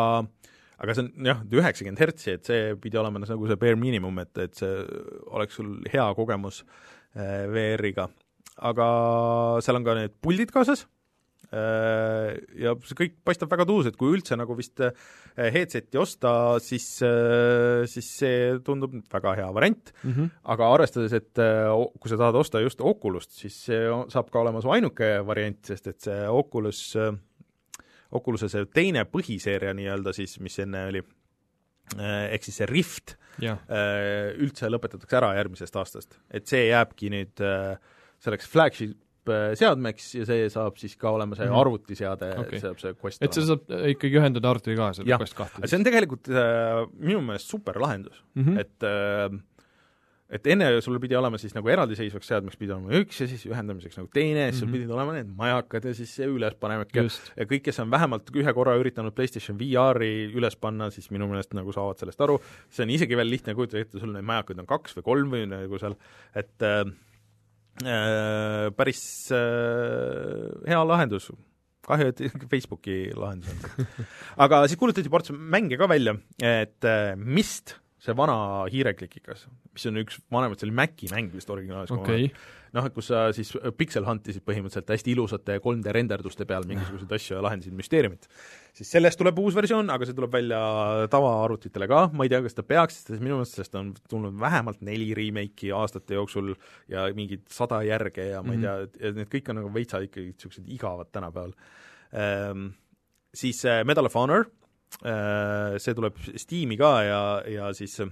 aga see on jah, üheksakümmend hertsi, et see pidi olema nagu see bare minimum, et, et see oleks sul hea kogemus äh, VR-iga. aga seal on ka need puldid kaasas äh, ja see kõik paistab väga tuus, et kui üldse nagu vist äh, headset'i osta, siis, siis see tundub väga hea variant, mm. -hmm. aga arvestades, et äh, kui sa tahad osta just Oculust, siis see saab ka olema su ainuke variant, sest et see Oculus, Oculus'e see teine põhiseeria nii-öelda siis, mis enne oli, ehk siis see Rift, jah, äh, üldse lõpetatakse ära järgmisest aastast. et see jääbki nüüd äh, selleks flagship äh, seadmeks ja see saab siis ka olema see Mhm. arvutiseade Okei. okay., saab see Quest et see saab ikkagi ühendada arvutiga ka, selle. Quest kahte see on tegelikult äh, minu meelest super lahendus mm -hmm. et äh, et enne sul pidi olema siis nagu eraldiseisvaks seadmeks pidi olema üks ja siis ühendamiseks nagu teine ja siis sul Mhm. pidid olema need majakad ja siis see ülespanek ja ja kõik, kes on vähemalt ühe korra üritanud PlayStation VR-i üles panna, siis minu meelest nagu saavad sellest aru, see on isegi veel lihtne kujutada ette, sul neid majakaid on kaks või kolm või nagu seal, et äh, äh, päris äh, hea lahendus. Kahju, et Facebooki lahendus on. Aga siis kuulutati ports mänge ka välja, et äh, Mist, see vana hiireklikikas, mis on üks vanemaid, see oli Maci mäng vist originaalis okay., noh, et kus sa siis pixel huntisid põhimõtteliselt hästi ilusate 3D renderduste peal mingisuguseid asju ja lahendasid müsteeriumit. siis sellest tuleb uus versioon, aga see tuleb välja tavaarvutitele ka, ma ei tea, kas ta peaks, sest minu meelest sellest on tulnud vähemalt neli remake'i aastate jooksul ja mingid sada järge ja ma ei tea, et need kõik on nagu veitsa ikkagi niisugused igavad tänapäeval ehm,. Siis äh, Medal of Honor see tuleb Steam'i ka ja, ja siis äh,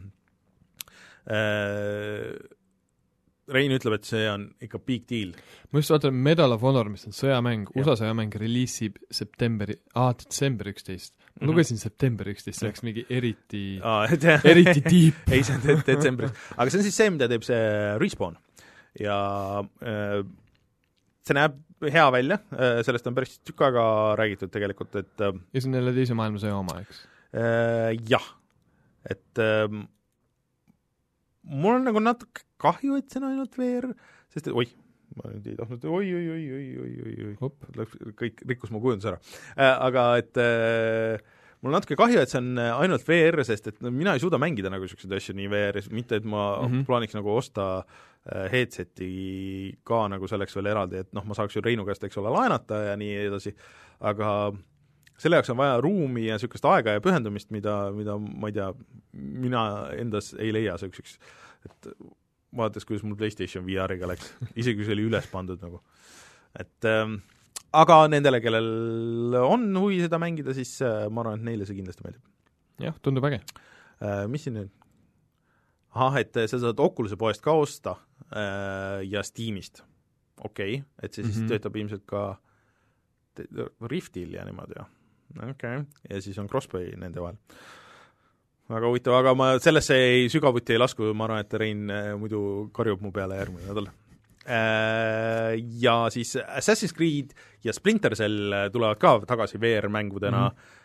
Rein ütleb, et see on ikka big deal. ma just vaatan Medal of Honor, mis on sõjamäng. USA sõjamäng reliisib septembri, aa, detsember üksteist. ma Mhm. lugesin september üksteist, see oleks mingi eriti, eriti deep. ei, see on de- detsembris, aga see on siis see, mida teeb see Respawn ja äh, see näeb hea välja äh,, sellest on päris tükk aega räägitud tegelikult, et äh, ja see on jälle teise maailmasõja oma, eks? äh, jah, et mul on nagu natuke kahju, et see on ainult VR, sest et oih, ma nüüd ei tahtnud oi, oi, oi, oi, oi, oi, oi, läks kõik, rikkus mu kujunduse ära aga et äh, mul on natuke kahju, et see on ainult VR, sest et mina ei suuda mängida nagu niisuguseid asju nii VR-is, mitte et ma mm. -hmm. plaaniks nagu osta äh, headset'i ka nagu selleks veel eraldi, et noh, ma saaks ju Reinu käest, eks ole, laenata ja nii edasi, aga selle jaoks on vaja ruumi ja niisugust aega ja pühendumist, mida, mida ma ei tea, mina endas ei leia niisuguseks, et vaadates, kuidas mul PlayStation VR-iga läks, isegi kui see oli üles pandud nagu, et ähm, aga nendele, kellel on huvi seda mängida, siis äh, ma arvan, et neile see kindlasti meeldib jah, tundub äge. äh,. Mis siin nüüd? ahah, et sa saad Oculus'e poest ka osta äh, ja Steamist, okei okay., et see siis mm. -hmm. töötab ilmselt ka Riftil ja niimoodi, jah? okei okay., ja siis on crossplay nende vahel väga huvitav, aga ma sellesse ei, sügavuti ei lasku, ma arvan, et Rein äh, muidu karjub mu peale järgmine nädal äh,. Ja siis Assassin's Creed ja Splinter Cell äh, tulevad ka tagasi VR-mängudena mm. -hmm.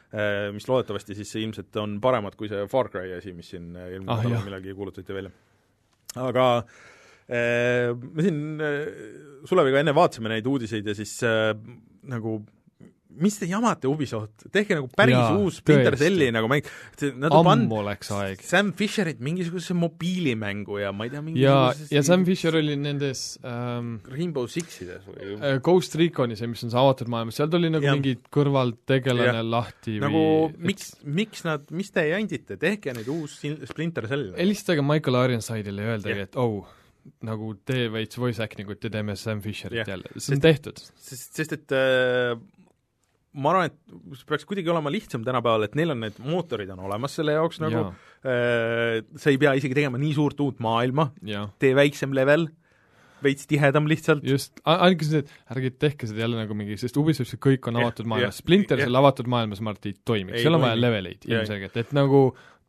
Mis loodetavasti siis ilmselt on paremad kui see Far Cry asi, mis siin äh, eelmine Ah, nädal millalgi kuulutati välja. aga äh, me siin äh, Suleviga enne vaatasime neid uudiseid ja siis äh, nagu mis te jamate Ubisoft, tehke nagu päris Jaa, uus tõesti. Celli nagu mäng, nad on pannud läks aeg. Sam Fisherit mingisugusesse mobiilimängu ja ma ei tea, ja, mingisugusesse ja Sam Fisher oli nendes ähm, Rainbow Sixides või äh, Ghost Recon'i, see, mis on see avatud maailmas, seal tuli nagu Jah. mingi kõrvaltegelane Jah. lahti nagu või miks, miks nad, mis te jandite, tehke nüüd uus Splinter Cell. helistage Michael Ironside'ile ja öeldagi et oh, nagu tee veits voice acting ut ja teeme Sam Fisherit Jah. jälle, see on tehtud. sest, sest et äh, ma arvan, et see peaks kuidagi olema lihtsam tänapäeval, et neil on need mootorid on olemas selle jaoks nagu jaa, äh, sa ei pea isegi tegema nii suurt uut maailma, tee väiksem level, veits tihedam lihtsalt, just, ainuke see, et ärge tehke seda jälle nagu mingi, sest Ubisoftis kõik on avatud maailmas, Splinter seal avatud maailmas ma arvan, et ei toimiks, Ei seal on vaja toimi. leveleid ilmselgelt, et nagu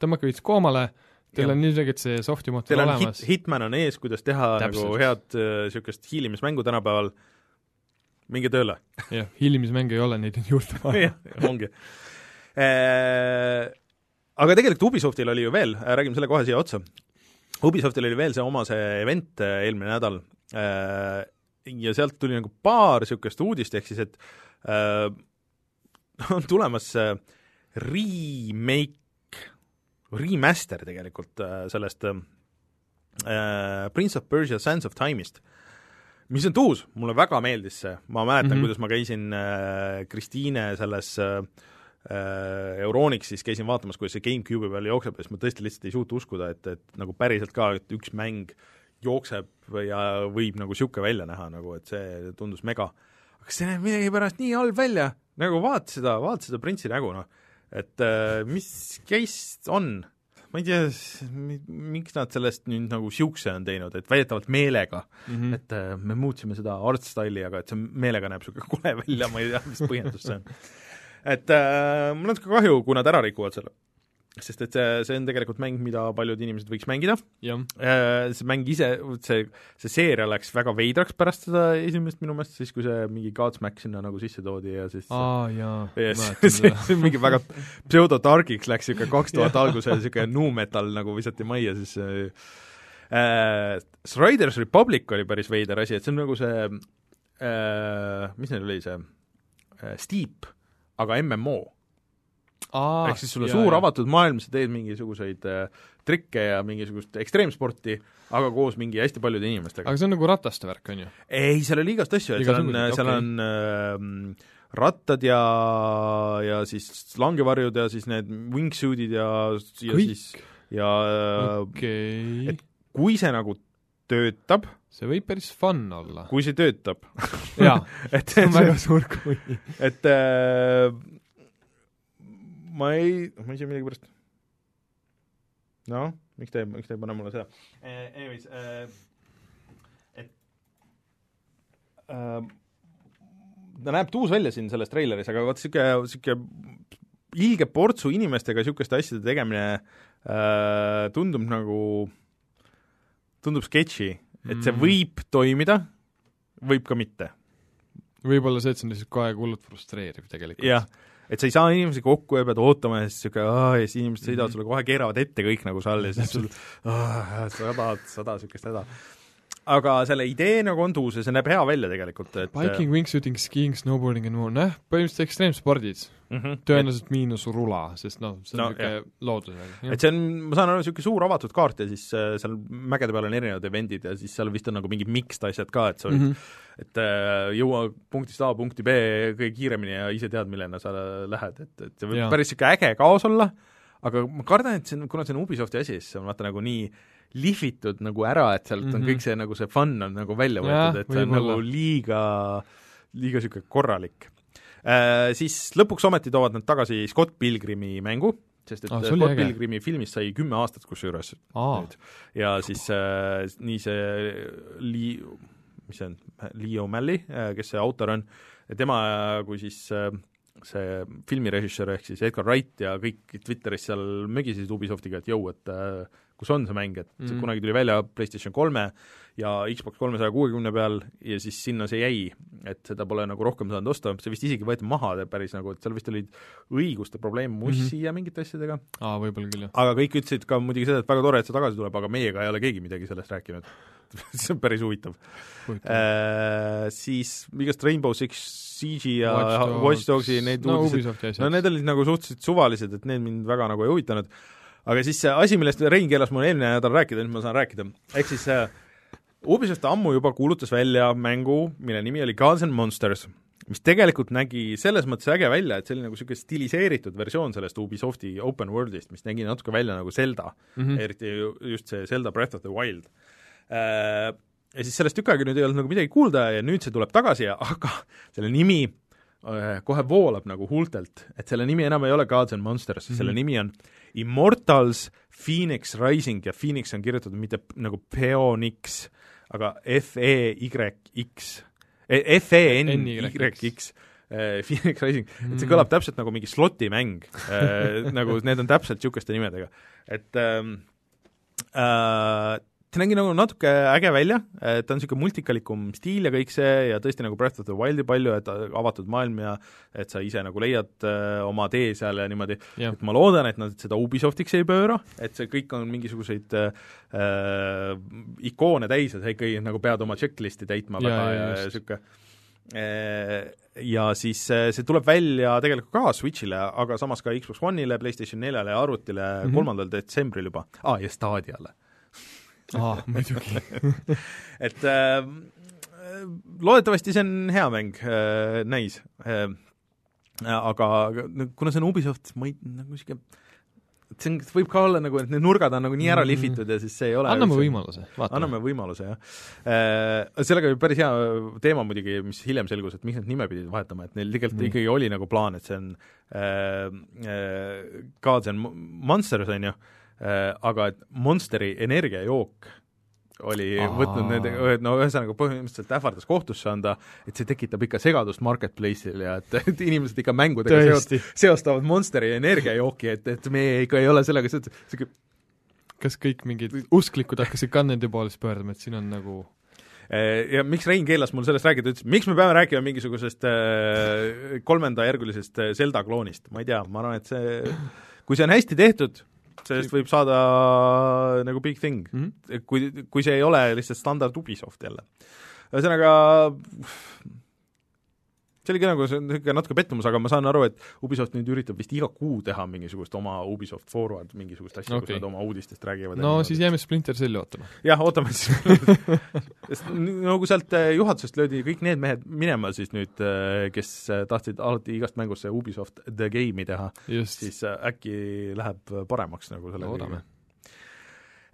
tõmmake veits koomale, teil on ilmselgelt see soft'i mootor olemas hit, Hitman on ees, kuidas teha Täpselt. nagu head niisugust hiilimismängu tänapäeval, minge tööle. Jah, hiilimismänge ei ole, neid on juurde vaja. Jah, ongi. Aga tegelikult Ubisoftil oli ju veel, räägime selle kohe siia otsa, Ubisoftil oli veel see oma see event äh, eelmine nädal äh, ja sealt tuli nagu paar niisugust uudist, ehk siis et äh, on tulemas äh, remake, remaster tegelikult äh, sellest äh, Prince of Persia Sands of Time'ist mis on tuus, mulle väga meeldis see, ma mäletan mm. -hmm. kuidas ma käisin äh, Kristiine selles äh, Euronixis käisin vaatamas, kuidas see GameCube'i peal jookseb ja siis ma tõesti lihtsalt ei suuta uskuda, et, et nagu päriselt ka, et üks mäng jookseb ja võib nagu niisugune välja näha nagu, et see tundus mega. aga see näeb millegipärast nii halb välja, nagu vaata seda, vaata seda printsi nägu, noh. et äh, mis case on? Ma ei tea, miks nad sellest nüüd nagu niisuguse on teinud, et väidetavalt meelega mm, -hmm. et äh, me muutsime seda art style'i, aga et see meelega näeb niisugune kole välja, ma ei tea, mis põhjendus see on. et äh, mul on natuke kahju, kui nad ära rikuvad selle. Sest et see, see on tegelikult mäng, mida paljud inimesed võiks mängida. Äh, see mäng ise, see, see seeria läks väga veidraks pärast seda esimest minu meelest, siis kui see mingi Godsmack sinna nagu sisse toodi ja siis aa jaa, ja mäletan see, seda. mingi väga pseudotargiks läks, niisugune kaks tuhat alguse niisugune nu metal nagu visati majja, siis äh, Riders Republic oli päris veider asi, et see on nagu see äh, mis neil oli see? Äh, Steep, aga MMO ehk siis sul on suur avatud maailm, sa teed mingisuguseid äh, trikke ja mingisugust ekstreemsporti, aga koos mingi hästi paljude inimestega. aga see on nagu rataste värk, on ju? ei, seal oli igast asju, et seal on, seal okei. on äh, rattad ja, ja siis langevarjud ja siis need wingsuit'id ja, ja Kõik? siis ja okei et- kui see nagu töötab, see võib päris fun olla. kui see töötab, jaa, et, see on väga suur kui. et äh, ma ei, ma ise millegipärast noh, miks te, miks te ei pane mulle seda? Eh,, anyways eh,, et äh, ta näeb tuus välja siin selles treileris, aga vot niisugune, niisugune ilge portsu inimestega niisuguste asjade tegemine äh, tundub nagu, tundub sketši, et see Mm. võib toimida, võib ka mitte. Võib-olla see, et see on lihtsalt kogu aeg hullult frustreeriv tegelikult. jah, et sa ei saa inimesi kokku ja pead ootama ja siis niisugune aa ja siis inimesed sõidavad Mhm. sulle kohe, keeravad ette kõik nagu seal ja siis sul aa, sada, sada niisugust häda. Aga selle idee nagu on tuus ja see näeb hea välja tegelikult, et Biking, wingsuiting, skiing, snowboarding and more, noh, põhimõtteliselt ekstreemspordid. mm -hmm. tõenäoliselt miinus rula, sest noh, see on No, niisugune loodusega. et see on, ma saan aru, niisugune suur avatud kaart ja siis äh, seal mägede peal on erinevad event'id ja siis seal vist on nagu mingid mixed asjad ka, et sa võid mm. -hmm. et äh, jõua punktist A punkti B kõige kiiremini ja ise tead, millena sa lähed, et, et see võib Jaa. päris niisugune äge kaos olla, aga ma kardan, et see on, kuna see on Ubisofti asi, siis see on vaata nagu nii lihvitud nagu ära, et sealt mm -hmm. on Mhm. kõik see nagu see fun on nagu välja võetud, et see on nagu liiga, liiga niisugune korralik äh,. Siis lõpuks ometi toovad nad tagasi Scott Pilgrimi mängu, sest et Ah, ah, Scott. Pilgrimi filmist sai kümme aastat kusjuures aa nüüd. ja siis äh, nii see Lee, mis see on, Leo Malley, kes see autor on, tema kui siis äh, see filmirežissöör ehk siis Edgar Wright ja kõik Twitteris seal mögisesid Ubisoftiga, et jõu, et äh, kus on see mäng, et mm. Mhm. kunagi tuli välja PlayStation kolme ja Xbox kolmesaja kuuekümne peal ja siis sinna see jäi, et seda pole nagu rohkem saanud osta, see vist isegi võeti maha päris nagu, et seal vist olid õiguste probleem Mussi mm -hmm. ja mingite asjadega, aa, võib-olla küll, jah. aga kõik ütlesid ka muidugi seda, et väga tore, et see tagasi tuleb, aga meiega ei ole keegi midagi sellest rääkinud. see on päris huvitav äh,. Siis igast Rainbow Six Siege'i ja Watch, Dogsi neid no asjad no need olid nagu suhteliselt suvalised, et need mind väga nagu ei huvitanud, aga siis see asi, millest Rein keelas mul eelmine nädal rääkida, nüüd ma saan rääkida, ehk siis äh, Ubisoft ammu juba kuulutas välja mängu, mille nimi oli Gods and Monsters, mis tegelikult nägi selles mõttes äge välja, et see oli nagu niisugune stiliseeritud versioon sellest Ubisofti open world'ist, mis nägi natuke välja nagu Zelda mm. -hmm. eriti ju- just see Zelda Breath of the Wild äh,. Ja siis sellest tükk aega nüüd ei olnud nagu midagi kuulda ja nüüd see tuleb tagasi ja aga selle nimi kohe voolab nagu huultelt, et selle nimi enam ei ole Gods and Monsters mm, -hmm. selle Mhm. nimi on Immortals Phoenix Rising ja Phoenix on kirjutatud mitte nagu Phoenix, aga F-E-Y-X, F-E-N-Y-X, Phoenix Rising, et see kõlab täpselt nagu mingi slotimäng äh,, nagu need on täpselt niisuguste nimedega, et ähm, äh, see nägi nagu natuke äge välja, ta on niisugune multikalikum stiil ja kõik see ja tõesti nagu Breath of the Wildi palju, et avatud maailm ja et sa ise nagu leiad äh, oma tee seal ja niimoodi, jah, et ma loodan, et nad seda Ubisoftiks ei pööra, et see kõik on mingisuguseid äh, äh, ikoone täis ja sa ikkagi nagu pead oma checklist'i täitma Jaa, väga ja just. niisugune äh, ja siis äh, see tuleb välja tegelikult ka Switch'ile, aga samas ka Xbox One'ile, PlayStation neljale ja arvutile Mhm. kolmandal mm -hmm. detsembril juba ah,, ja Stadiale. aa, muidugi. et äh, loodetavasti see on hea mäng äh,, näis äh,. aga kuna see on Ubisoft, ma ei, nagu et see on, võib ka olla nagu, et need nurgad on nagu nii ära Mhm. lihvitud ja siis see ei ole anname võimaluse, vaatame. anname võimaluse, jah. Sellega oli päris hea teema muidugi, mis hiljem selgus, et miks nad nime pidid vahetama, et neil tegelikult Nii. ikkagi oli nagu plaan, et see on äh, äh, Gods and Monsters, on ju äh,, aga et Monsteri energiajook oli Aa. võtnud nende, no ühesõnaga põhimõtteliselt ähvardas kohtusse anda, et see tekitab ikka segadust marketplace'il ja et, et inimesed ikka mängudega seost, seostavad Monsteri energiajooki, et, et meie ikka ei ole sellega seotud, sihuke kas kõik mingid usklikud hakkasid ka nende poole siis pöörduma, et siin on nagu Eh, ja miks Rein keelas mul sellest rääkida, ütles, miks me peame rääkima mingisugusest äh, kolmendajärgulisest äh, Zelda kloonist, ma ei tea, ma arvan, et see, kui see on hästi tehtud, sellest võib saada nagu big thing mm, -hmm. kui, kui see ei ole lihtsalt standard Ubisoft jälle. ühesõnaga see oli ka nagu see on niisugune natuke pettumus, aga ma saan aru, et Ubisoft nüüd üritab vist iga kuu teha mingisugust oma Ubisoft Forward, mingisugust asja okay., kus nad oma uudistest räägivad. no siis jääme Splinter Celli ootama. jah, ootame siis sest no kui sealt eh, juhatusest löödi kõik need mehed minema siis nüüd, eh, kes eh, tahtsid alati igast mängust see Ubisoft The Game'i teha, siis äkki läheb paremaks nagu selle loodame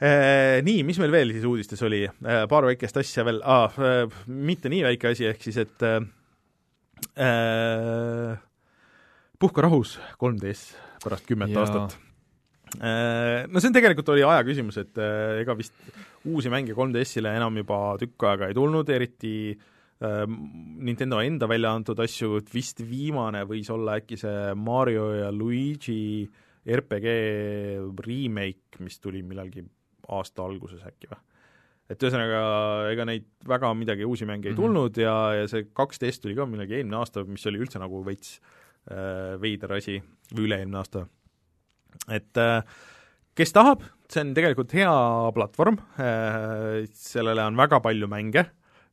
nii, mis meil veel siis uudistes oli, paar väikest asja veel ah,, mitte nii väike asi, ehk siis et äh, Puhka rahus 3DS pärast kümmet aastat äh,. No see on tegelikult, oli aja küsimus, et äh, ega vist uusi mänge 3DS-ile enam juba tükk aega ei tulnud, eriti äh, Nintendo enda välja antud asju, et vist viimane võis olla äkki see Mario ja Luigi RPG remake, mis tuli millalgi aasta alguses äkki või? Et ühesõnaga, ega neid väga midagi uusi mänge ei mhm. tulnud mm -hmm. ja, ja see 2DS tuli ka millalgi eelmine aasta, mis oli üldse nagu veits äh, veider asi, või üle-eelmine aasta. et äh, kes tahab, see on tegelikult hea platvorm äh,, sellele on väga palju mänge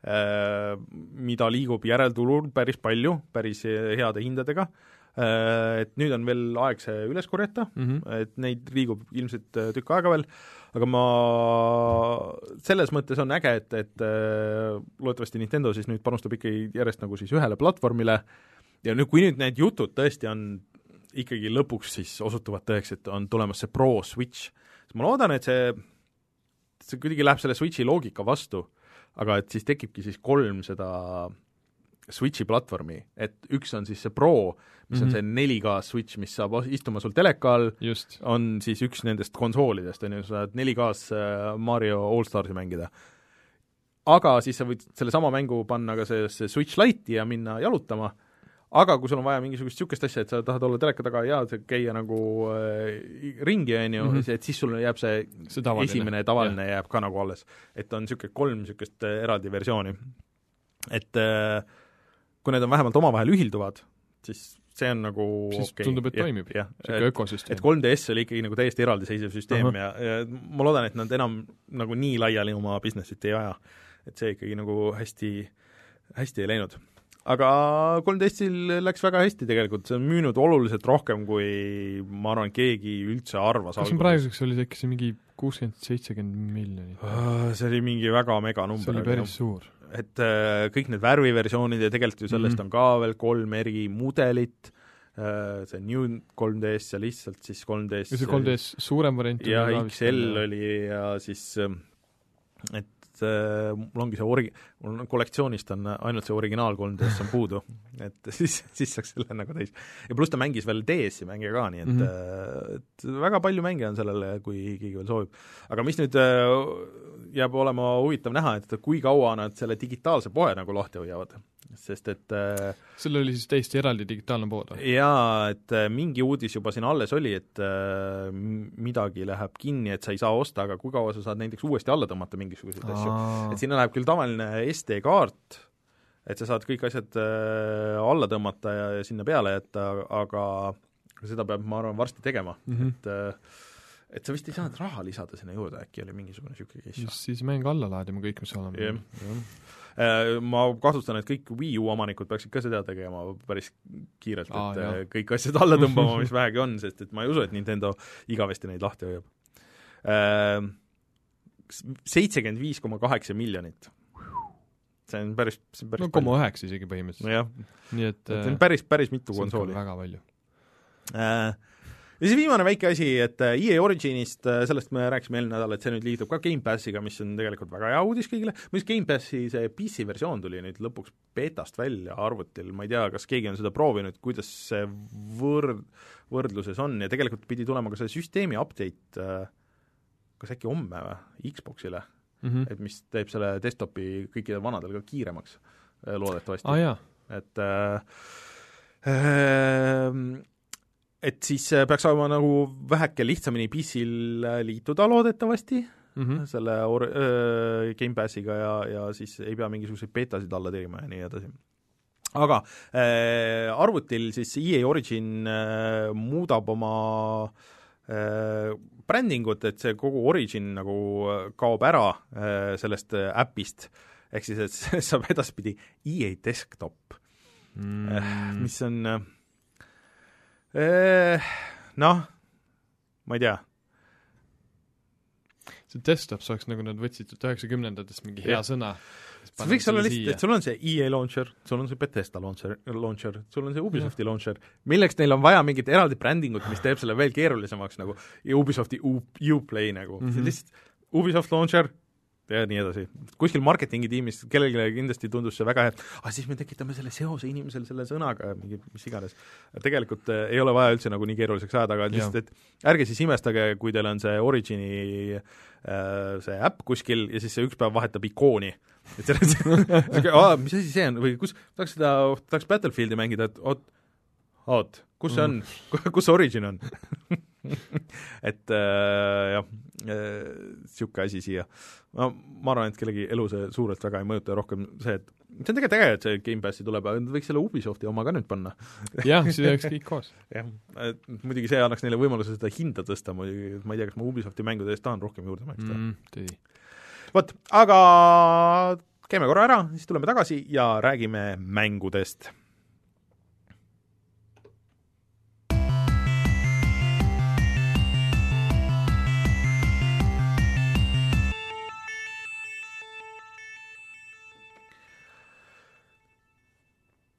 äh,, mida liigub järeltulul päris palju, päris heade hindadega äh,, et nüüd on veel aeg see üles korjata mm, -hmm. et neid liigub ilmselt äh, tükk aega veel aga ma, selles mõttes on äge, et, et äh, loodetavasti Nintendo siis nüüd panustab ikkagi järjest nagu siis ühele platvormile ja nüüd, kui nüüd need jutud tõesti on ikkagi lõpuks siis osutuvad tõeks, et on tulemas see Pro Switch, siis ma loodan, et see, see kuidagi läheb selle Switchi loogika vastu, aga et siis tekibki siis kolm seda Switchi platvormi, et üks on siis see Pro, mis mm -hmm. on mhm. see 4K Switch, mis saab istuma sul teleka all, on siis üks nendest konsoolidest, on ju, sa saad 4K-s äh, Mario Allstarsi mängida. aga siis sa võid sellesama mängu panna ka sellesse Switch Lite'i ja minna jalutama, aga kui sul on vaja mingisugust niisugust asja, et sa tahad olla teleka taga ja käia nagu äh, ringi, on ju -hmm. et siis sul jääb see, see tavaline. esimene tavaline ja. jääb ka nagu alles. et on niisugune kolm niisugust äh, eraldi versiooni. et äh, kui need on vähemalt omavahel ühilduvad, siis see on nagu siis okay. tundub, et ja, toimib, niisugune ökosüsteem. et 3DS oli ikkagi nagu täiesti eraldiseisev süsteem -huh. ja, ja ma loodan, et nad enam nagu nii laiali oma business'it ei aja. et see ikkagi nagu hästi, hästi ei läinud. aga 3DS-il läks väga hästi tegelikult, see on müünud oluliselt rohkem, kui ma arvan, keegi üldse arvas kas praeguseks oli see äkki see mingi kuuskümmend, seitsekümmend miljonit? see oli mingi väga meganumber. see oli päris suur et äh, kõik need värviversioonid ja tegelikult ju sellest mm -hmm. on ka veel kolm eri mudelit äh,, see New 3DS ja lihtsalt siis 3DS ja see 3DS suurem variant ja XL oli ja siis äh, et mul ongi see ori-, mul on kollektsioonist on ainult see originaal 3DS on puudu, et siis, siis saaks selle nagu täis. ja pluss ta mängis veel DS-i mänge ka, nii et mm, -hmm. et väga palju mänge on sellele, kui keegi veel soovib. aga mis nüüd jääb olema huvitav näha, et kui kaua nad selle digitaalse poe nagu lahti hoiavad, sest et sellel oli siis täiesti eraldi digitaalne pood või? jaa, et mingi uudis juba siin alles oli, et midagi läheb kinni, et sa ei saa osta, aga kui kaua sa saad näiteks uuesti alla tõmmata mingisuguseid asju. et sinna läheb küll tavaline SD-kaart, et sa saad kõik asjad alla tõmmata ja, ja sinna peale jätta, aga seda peab, ma arvan, varsti tegema mm, -hmm. et et sa vist ei saanud raha lisada sinna juurde, äkki oli mingisugune niisugune case? siis mäng alla laadima kõik, mis seal on yeah.. Äh, ma kahtlustan, et kõik Wii U omanikud peaksid ka seda tegema päris kiirelt, et jah. kõik asjad alla tõmbama, mis vähegi on, sest et ma ei usu, et Nintendo igavesti neid lahti hoiab. Äh, seitsekümmend viis koma kaheksa miljonit. See on päris, see on päris no koma üheksa isegi põhimõtteliselt. No,. nii et see on päris, päris mitu konsooli. väga palju. Äh, ja siis viimane väike asi, et äh, EA Originist, äh, sellest me rääkisime eelmine nädal, et see nüüd liitub ka Gamepassiga, mis on tegelikult väga hea uudis kõigile, muideks Gamepassi see PC versioon tuli nüüd lõpuks betast välja arvutil, ma ei tea, kas keegi on seda proovinud, kuidas see võrd-, võrdluses on. Ja tegelikult pidi tulema ka see süsteemi update äh, kas äkki homme või, Xboxile mm, -hmm. et mis teeb selle desktopi kõikidel vanadel ka kiiremaks, loodetavasti ah,. et äh, äh, et siis äh, peaks olema nagu väheke lihtsamini PC-l äh, liituda loodetavasti mm, -hmm. selle or-, äh, Gamepassiga ja, ja siis ei pea mingisuguseid beetasid alla tirima ja nii edasi. aga äh, arvutil siis EA Origin äh, muudab oma äh, brändingut, et see kogu Origin nagu kaob ära äh, sellest äpist, ehk siis, et see saab edaspidi EA Desktop mm. mis on eh, noh, ma ei tea, see desktops oleks nagu nad võtsid üheksakümnendatest mingi hea Jah. sõna. See võiks olla lihtsalt, et sul on see EA launcher, sul on see Bethesda launcher, launcher, sul on see Ubisofti launcher, milleks neil on vaja mingit eraldi brändingut, mis teeb selle veel keerulisemaks nagu ja Ubisofti U-, Uplay nagu mm, Mhm. -hmm. lihtsalt Ubisoft launcher ja nii edasi. kuskil marketingi tiimis kellelegi kindlasti tundus see väga hea, ah, siis me tekitame selle seose inimesele selle sõnaga, mingi mis iganes. tegelikult äh, ei ole vaja üldse nagu nii keeruliseks ajada, aga lihtsalt, et ärge siis imestage, kui teil on see Origini äh, see äpp kuskil ja siis see üks päev vahetab ikooni. et selles aa, mis asi see on või kus, tahaks seda, tahaks Battlefieldi mängida, et oot, oot, kus see on, kus see Origin on et äh, jah, niisugune asi siia. no ma arvan, et kellegi elu see suurelt väga ei mõjuta, rohkem see, et see on tegelikult äge, et see Gamepassi tuleb, aga nad võiks selle Ubisofti oma ka nüüd panna. jah, siis oleks kõik koos. jah, et muidugi see annaks neile võimaluse seda hinda tõsta muidugi, ma ei tea, kas ma Ubisofti mängude eest tahan rohkem juurde maksta mm, tõsi. vot, aga käime korra ära, siis tuleme tagasi ja räägime mängudest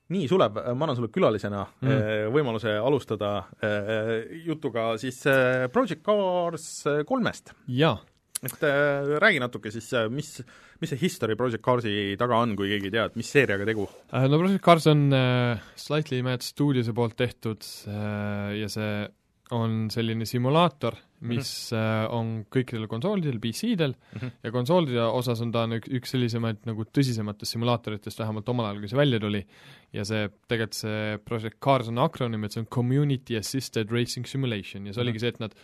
nii, Sulev, ma annan sulle külalisena Mm. mm. võimaluse alustada äh, jutuga siis äh, Project Cars äh, kolmest. jaa et äh, räägi natuke siis, mis, mis see history Project Carsi taga on, kui keegi ei tea, et mis seeriaga tegu? Äh, no Project Cars on äh, Slightly Mad Studiose poolt tehtud äh, ja see on selline simulaator, mis äh, on kõikidel konsoolidel, PC-del Mhm. ja konsoolide osas on ta on üks, üks sellisemaid nagu tõsisematest simulaatoritest, vähemalt omal ajal, kui see välja tuli. ja see, tegelikult see Project Cars on akronüüm, et see on Community Assisted Racing Simulation ja see oligi see, et nad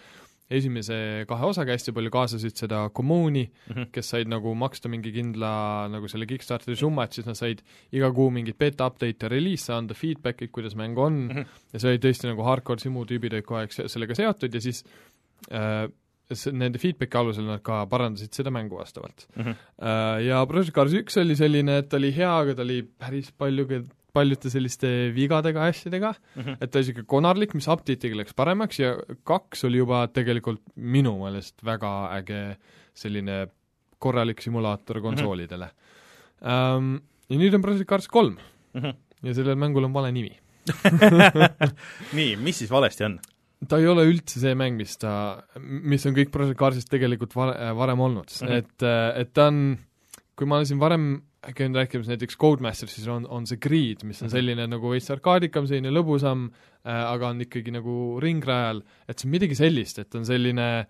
esimese kahe osaga hästi palju kaasasid seda kommuuni, Mhm. kes said nagu maksta mingi kindla nagu selle Kickstarteri summa, et siis nad said iga kuu mingit beta update'e, release'e anda, feedback'id, kuidas mäng on mm. -hmm. ja see oli tõesti nagu hardcore simu tüübid olid kogu aeg se- sellega seotud ja siis äh, nende feedback'i alusel nad ka parandasid seda mängu vastavalt Mhm. äh,. ja Project Cars üks oli selline, et ta oli hea, aga ta oli päris palju, paljude selliste vigadega asjadega Mhm. et ta oli niisugune konarlik, mis update'iga läks paremaks ja kaks oli juba tegelikult minu meelest väga äge selline korralik simulaator konsoolidele mm. -hmm. Um, ja nüüd on Project Cars kolm Mhm. ja sellel mängul on vale nimi. nii, mis siis valesti on? ta ei ole üldse see mäng, mis ta, mis on kõik Project Carsist tegelikult var-, varem olnud mm, Mhm. -hmm. et, et ta on, kui ma olen siin varem käinud rääkimas näiteks Codemaster, siis on, on see Grid, mis on Mhm. selline nagu veits arkaadikam, selline lõbusam äh,, aga on ikkagi nagu ringrajal, et see on midagi sellist, et on selline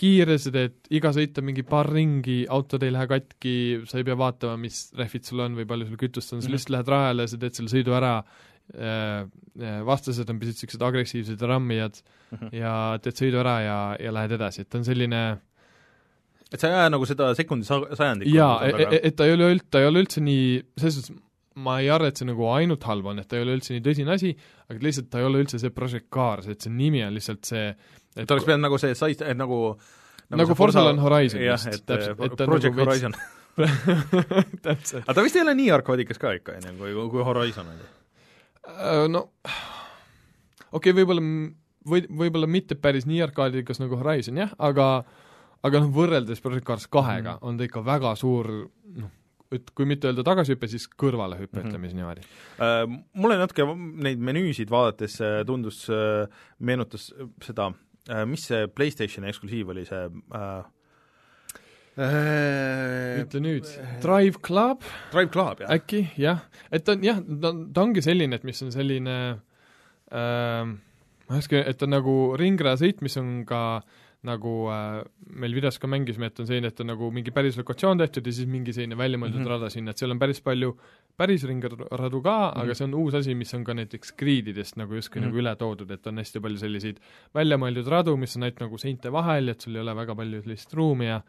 kiire, sa teed iga sõit on mingi paar ringi, autod ei lähe katki, sa ei pea vaatama, mis rehvid sul on või palju sul kütust on, sa Mhm. lihtsalt lähed rajale, sa teed selle sõidu ära äh,, vastased on pisut niisugused agressiivsed rammijad Mhm. ja teed sõidu ära ja, ja lähed edasi, et on selline et sa ei aja nagu seda sekundi sa- sajandikku jaa, nagu taga? et ta ei ole üld-, ta ei ole üldse nii, selles suhtes ma ei arva, et see nagu ainult halb on, et ta ei ole üldse nii tõsine asi, aga lihtsalt ta ei ole üldse see Project Cars, et see nimi on lihtsalt see et oleks pidanud nagu see et nagu nagu see Forza on Horizon jah, et täpselt, et ta Project nagu Horizon. täpselt. aga ta vist ei ole nii arkaadikas ka ikka, on ju, kui, kui Horizon oli. Äh, no okei okay,, võib-olla või, võib-olla mitte päris nii arkaadikas nagu Horizon jah, aga aga noh, võrreldes Project Cars kahega Mhm. mm. on ta ikka väga suur noh, et kui mitte öelda tagasihüpe, siis kõrvalehüpe mm, Mhm. -hmm. ütleme siis niimoodi. Äh, mulle natuke neid menüüsid vaadates äh, tundus, meenutas seda, mis see PlayStationi eksklusiiv oli, see äh, äh, ütle nüüd, Drive Club Drive Club, jah? äkki, jah, et ta on jah, ta on, ta ongi selline, et mis on selline äh, ma ei oska, et on nagu ringrajasõit, mis on ka nagu äh, meil videos ka mängisime, et on selline, et on nagu mingi päris lokatsioon tehtud ja siis mingi selline väljamõeldud mm Mhm. -hmm. rada sinna, et seal on päris palju päris ringradu ka mm, -hmm. Mhm. aga see on uus asi, mis on ka näiteks grididest nagu justkui mm Mhm. -hmm. nagu üle toodud, et on hästi palju selliseid väljamõeldud radu, mis on ainult nagu seinte vahel ja et sul ei ole väga palju sellist ruumi ja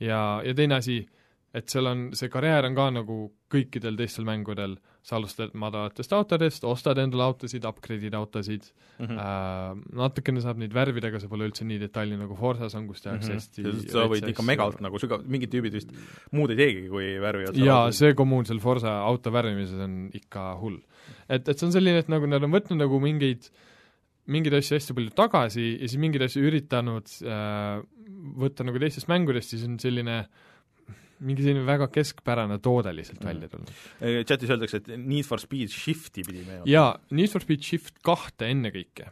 ja, ja teine asi, et seal on, see karjäär on ka nagu kõikidel teistel mängudel sa alustad madalatest autodest, ostad endale autosid, upgrade'id autosid mm, mm, -hmm. äh, natukene saab neid värvida, aga see pole üldse nii detailne nagu Forsas on, kus tehakse Mhm. hästi sa võid ikka megalt nagu sügav, mingid tüübid vist muud ei teegi, kui värvivad jaa, see kommuun seal Forsa auto värvimises on ikka hull. et, et see on selline, et nagu nad on võtnud nagu mingeid mingeid asju hästi palju tagasi ja siis mingeid asju üritanud äh, võtta nagu teistest mängudest, siis on selline mingi selline väga keskpärane toode lihtsalt Mhm. välja tulnud. Äh, chatis öeldakse, et Need for Speed Shifti pidi meenutama. jaa, Need for Speed Shift kahte ennekõike,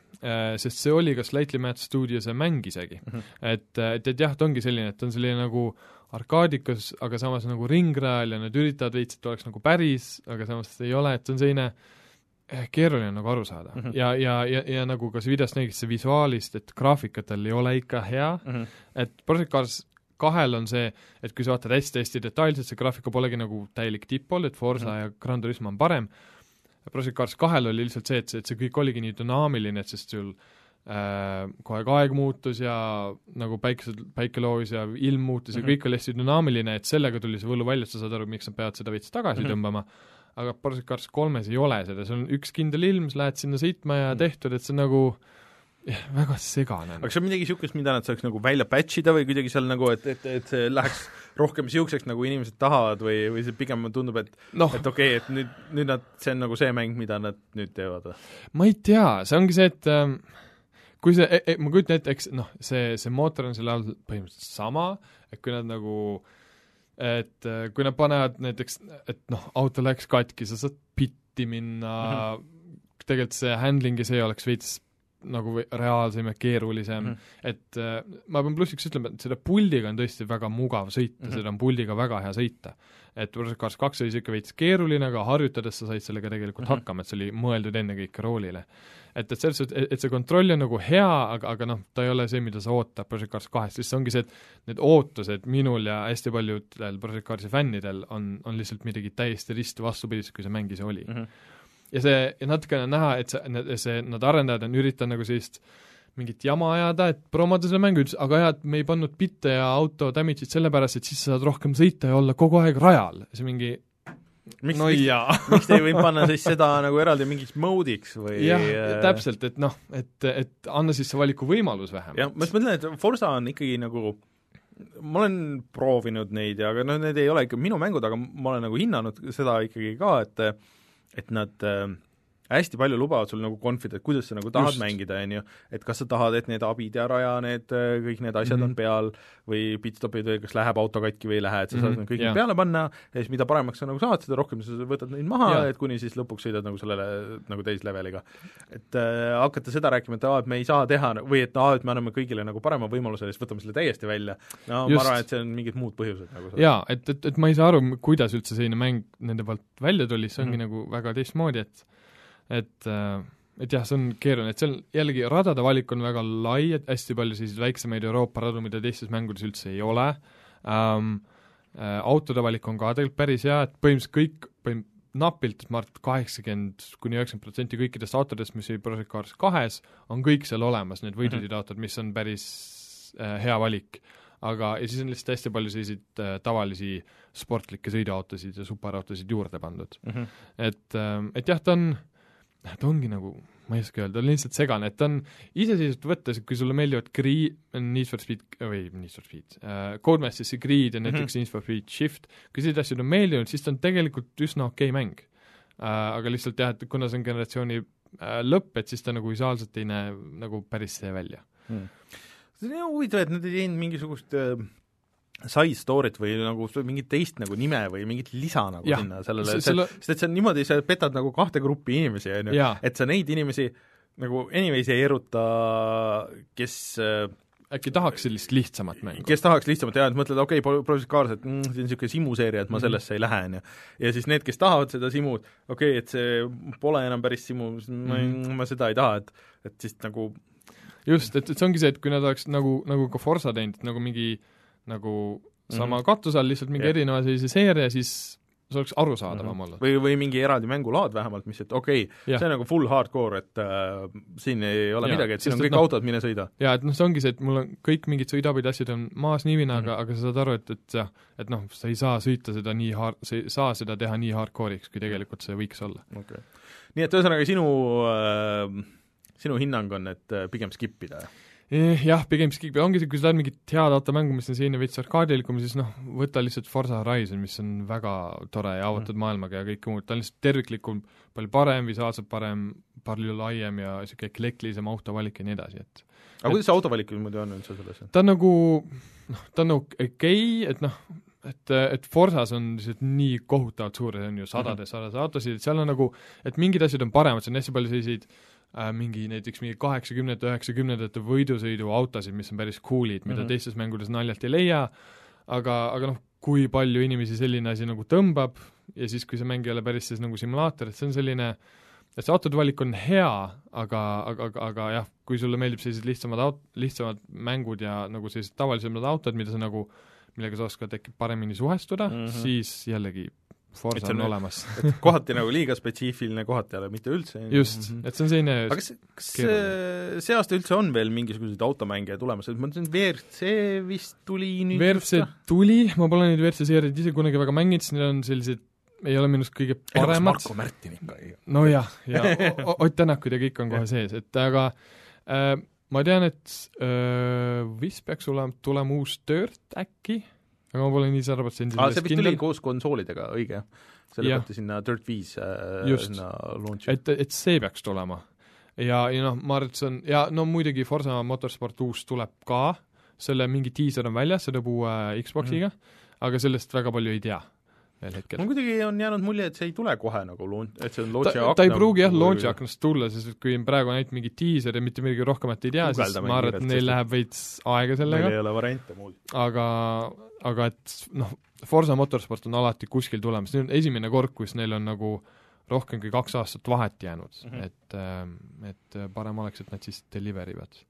sest see oli ka Slightly Mad Studiose mäng isegi mm. -hmm. et, et, et jah, ta ongi selline, et ta on selline nagu arkaadikas, aga samas nagu ringrajal ja nad üritavad veits, et oleks nagu päris, aga samas ei ole, et see on selline eh, keeruline nagu aru saada mm. -hmm. ja, ja, ja, ja nagu ka see videost nägid, see visuaalist, et graafikatel ei ole ikka hea, mm. -hmm. et Project Cars kahel on see, et kui sa vaatad hästi-hästi detailselt, see graafika polegi nagu täielik tippol, et Forsa mm Mhm. -hmm. ja Gran Turismo on parem, Project Cars kahel oli lihtsalt see, et see, et see kõik oligi nii dünaamiline, et sest sul äh, kogu aeg aeg muutus ja nagu päikesed, päike loovis ja ilm muutus ja Mhm. mm -hmm. kõik oli hästi dünaamiline, et sellega tuli see võlu välja, et sa saad aru, miks nad peavad seda veits tagasi mm Mhm. -hmm. tõmbama, aga Project Cars kolmes ei ole seda, see on üks kindel ilm, sa lähed sinna sõitma ja Mhm. tehtud, et see on nagu jah, väga segane. aga kas see on midagi niisugust, mida nad saaks nagu välja patch ida või kuidagi seal nagu, et, et, et see läheks rohkem niisuguseks, nagu inimesed tahavad või, või see pigem tundub, et noh, et okei okay,, et nüüd, nüüd nad, see on nagu see mäng, mida nad nüüd teevad ma ei tea, see ongi see, et ähm, kui see e, e, ma kujutan ette, eks noh, see, see mootor on selle all põhimõtteliselt sama, et kui nad nagu et äh, kui nad panevad näiteks, et noh, auto läks katki, sa saad pitti minna mm, -hmm. tegelikult see handling ja see oleks veits nagu reaalsem ja keerulisem mm. -hmm. et äh, ma pean plussiks ütlema, et selle puldiga on tõesti väga mugav sõita mm. -hmm. seda on puldiga väga hea sõita. et Project Cars kaks oli niisugune veits keeruline, aga harjutades sa said sellega tegelikult mm. -hmm. hakkama, et see oli mõeldud ennekõike roolile et, et selles suhtes, et see kontroll on nagu hea, aga, aga noh, ta ei ole see, mida sa ootad Project Cars kahest, siis see ongi see, et need ootused minul ja hästi paljudel Project Carsi fännidel on, on lihtsalt midagi täiesti risti vastupidist, kui see mäng ise oli. Mhm. Ja see, ja natukene on näha, et see, see, need arendajad on üritanud nagu sellist mingit jama ajada, et promoda seda mängu, ütles aga jah, et me ei pannud bitte ja auto damage'it sellepärast, et siis sa saad rohkem sõita ja olla kogu aeg rajal. see mingi miks no miks, miks te ei võinud panna siis seda nagu eraldi mingiks mode'iks või jah äh,, täpselt, et noh, et, et anna siis see valikuvõimalus vähemalt. jah, ma just mõtlen, et Forsa on ikkagi nagu ma olen proovinud neid ja aga noh, need ei ole ikka minu mängud, aga ma olen nagu hinnanud seda ikkagi ka, et et nad äh, hästi palju lubavad sul nagu confida, et kuidas sa nagu tahad Just. Mängida, on ju, et kas sa tahad, et need abid ja raja, need äh, kõik need asjad mm -hmm. Mhm. on peal või pitstopid või kas läheb auto katki või ei lähe, et sa mm -hmm. saad Mhm, need kõik yeah. peale panna ja siis mida paremaks sa nagu saad, seda rohkem sa võtad neid maha yeah., et kuni siis lõpuks sõidad nagu sellele nagu täisleveliga. et äh, hakata seda rääkima, et aa, et me ei saa teha või et aa, et me anname kõigile nagu parema võimaluse ja siis võtame selle täiesti välja, no Just. ma arvan, et see on mingid muud põhjused nagu jaa, et, et, et ma ei saa aru, kuidas üldse selline mäng nende poolt välja tuli, see ongi Mhm. mm -hmm. nagu väga teistmoodi, et et äh, et jah, see on keeruline, et seal jällegi radade valik on väga lai, et hästi palju selliseid väiksemaid Euroopa radu, mida teistes mängudes üldse ei ole ähm,, äh, autode valik on ka tegelikult päris hea, et põhimõtteliselt kõik, põhim-, napilt, ma arvan, et kaheksakümmend kuni üheksakümmend protsenti kõikidest autodest, mis oli Project Cars kahes, on kõik seal olemas, need võidusõidu autod, mis on päris äh, hea valik aga, ja siis on lihtsalt hästi palju selliseid äh, tavalisi sportlikke sõiduautosid ja superautosid juurde pandud. mm. -hmm. et, et jah, ta on, ta ongi nagu, ma ei oska öelda, lihtsalt segane, et ta on iseseisvalt võttes, kui sulle meeldivad Gre-, Need for Speed või Need for Speed äh,, Codemasters see Grid ja näiteks mm -hmm. Need for Speed Shift, kui sellised asjad on meeldinud, siis ta on tegelikult üsna okei okay mäng äh,. aga lihtsalt jah, et kuna see on generatsiooni äh, lõpp, et siis ta nagu visuaalselt ei näe nagu päris see välja. see on jah huvitav, et nad ei teinud mingisugust äh, side story't või nagu mingit teist nagu nime või mingit lisa nagu Jah, sinna sellele, sest et see on niimoodi, sa petad nagu kahte gruppi inimesi, on ju, jaa, et sa neid inimesi nagu anyways ei eruta, kes äh, äkki tahaks sellist lihtsamat mängu? kes tahaks lihtsamalt teha, et mõtled, okei okay,, Project Cars, et mm, see on niisugune simuseeria, et ma Mhm. sellesse ei lähe, on ju. ja siis need, kes tahavad seda simut, okei okay,, et see pole enam päris simu, ma, Mhm. ma seda ei taha, et et siis nagu just, et, et see ongi see, et kui nad oleks nagu, nagu ka Forsa teinud, nagu mingi nagu sama mm. katuse all lihtsalt mingi yeah. erineva sellise seeria, siis see oleks arusaadavam Mhm. olla. või, või mingi eraldi mängulaad vähemalt, mis, et okei okay,, see on nagu full hardcore, et äh, siin ei ole Jaa, midagi, et siin sest on kõik noh- autod, mine sõida. jaa, et noh, see ongi see, et mul on kõik mingid sõidabid, asjad on maas niivina mm, Mhm. -hmm. aga, aga sa saad aru, et, et jah, et noh, sa ei saa sõita seda nii hard, sa ei saa seda teha nii hardcore'iks, kui tegelikult see võiks olla. okay.. nii et ühesõnaga sinu äh,, sinu hinnang on, et äh, pigem skip ida, jah? Eh, Jah, pigem skip, ongi see, kui sa tahad mingit head automängu, mis on selline veits arkaadilikum, siis noh, võta lihtsalt Forza Horizon, mis on väga tore ja avatud mm. maailmaga ja kõike muud, ta on lihtsalt terviklikum, palju parem, visuaalselt parem, palju laiem ja niisugune eklektilisem autovalik ja nii edasi, et aga kuidas see autovalik niimoodi on üldse selles? ta on nagu noh, ta on nagu okei okay,, et noh, et, et Forsas on lihtsalt nii kohutavalt suur, see on ju sadades, sadades autosid, et seal on nagu, et mingid asjad on paremad, seal on hästi palju selliseid äh, mingi näiteks mingi kaheksakümnendate, üheksakümnendate võidusõiduautosid, mis on päris cool'id, mida mm. -hmm. teistes mängudes naljalt ei leia, aga, aga noh, kui palju inimesi selline asi nagu tõmbab ja siis, kui see mäng ei ole päris siis nagu simulaator, et see on selline et see autode valik on hea, aga, aga, aga, aga jah, kui sulle meeldib sellised lihtsamad aut-, lihtsamad mängud ja nagu sellised tavalisemad autod, mida sa nagu, millega sa oskad äkki paremini suhestuda mm. -hmm. siis jällegi See on on- olemas. kohati nagu liiga spetsiifiline, kohati jälle mitte üldse. just, et see on selline aga kas, kas keeruline. see aasta üldse on veel mingisuguseid automänge tulemas, et ma mõtlesin, WRC vist tuli nüüd WRC tuli, ma pole neid WRC seeriaid ise kunagi väga mänginud, sest need on sellised, ei ole minu arust kõige paremad. Marko Märtin ikka ei nojah, ja O- Ott Tänakud ja kõik on kohe sees, et aga äh, ma tean, et äh, vist peaks olema, tulema uus Dirt äkki, aga ma pole nii sada protsenti aa, see selles vist tuli kindel, koos konsoolidega, õige. see Jah. lükati sinna Dirt viis äh, Just. sinna launch'i. et, et see peaks tulema. ja, ja noh, ma arvan, et see on, ja no muidugi Forsa Motorsport uus tuleb ka, selle mingi diiser on väljas, see tuleb uue Xboxiga mm, aga sellest väga palju ei tea veel hetkel mul. kuidagi on jäänud mulje, et see ei tule kohe nagu launch, et see on launch'i ta, ta ei pruugi jah, launch'i aknast tulla, sest kui on praegu ainult mingi diiser ja mitte midagi rohkemat ei tea, siis ma arvan, et neil läheb veits aega sellega, ei ole variante muud. aga, aga et noh, Forsa Motorsport on alati kuskil tulemas, see on esimene kord, kus neil on nagu rohkem kui kaks aastat vahet jäänud mm. -hmm. et, et parem oleks, et nad siis deliver ivad.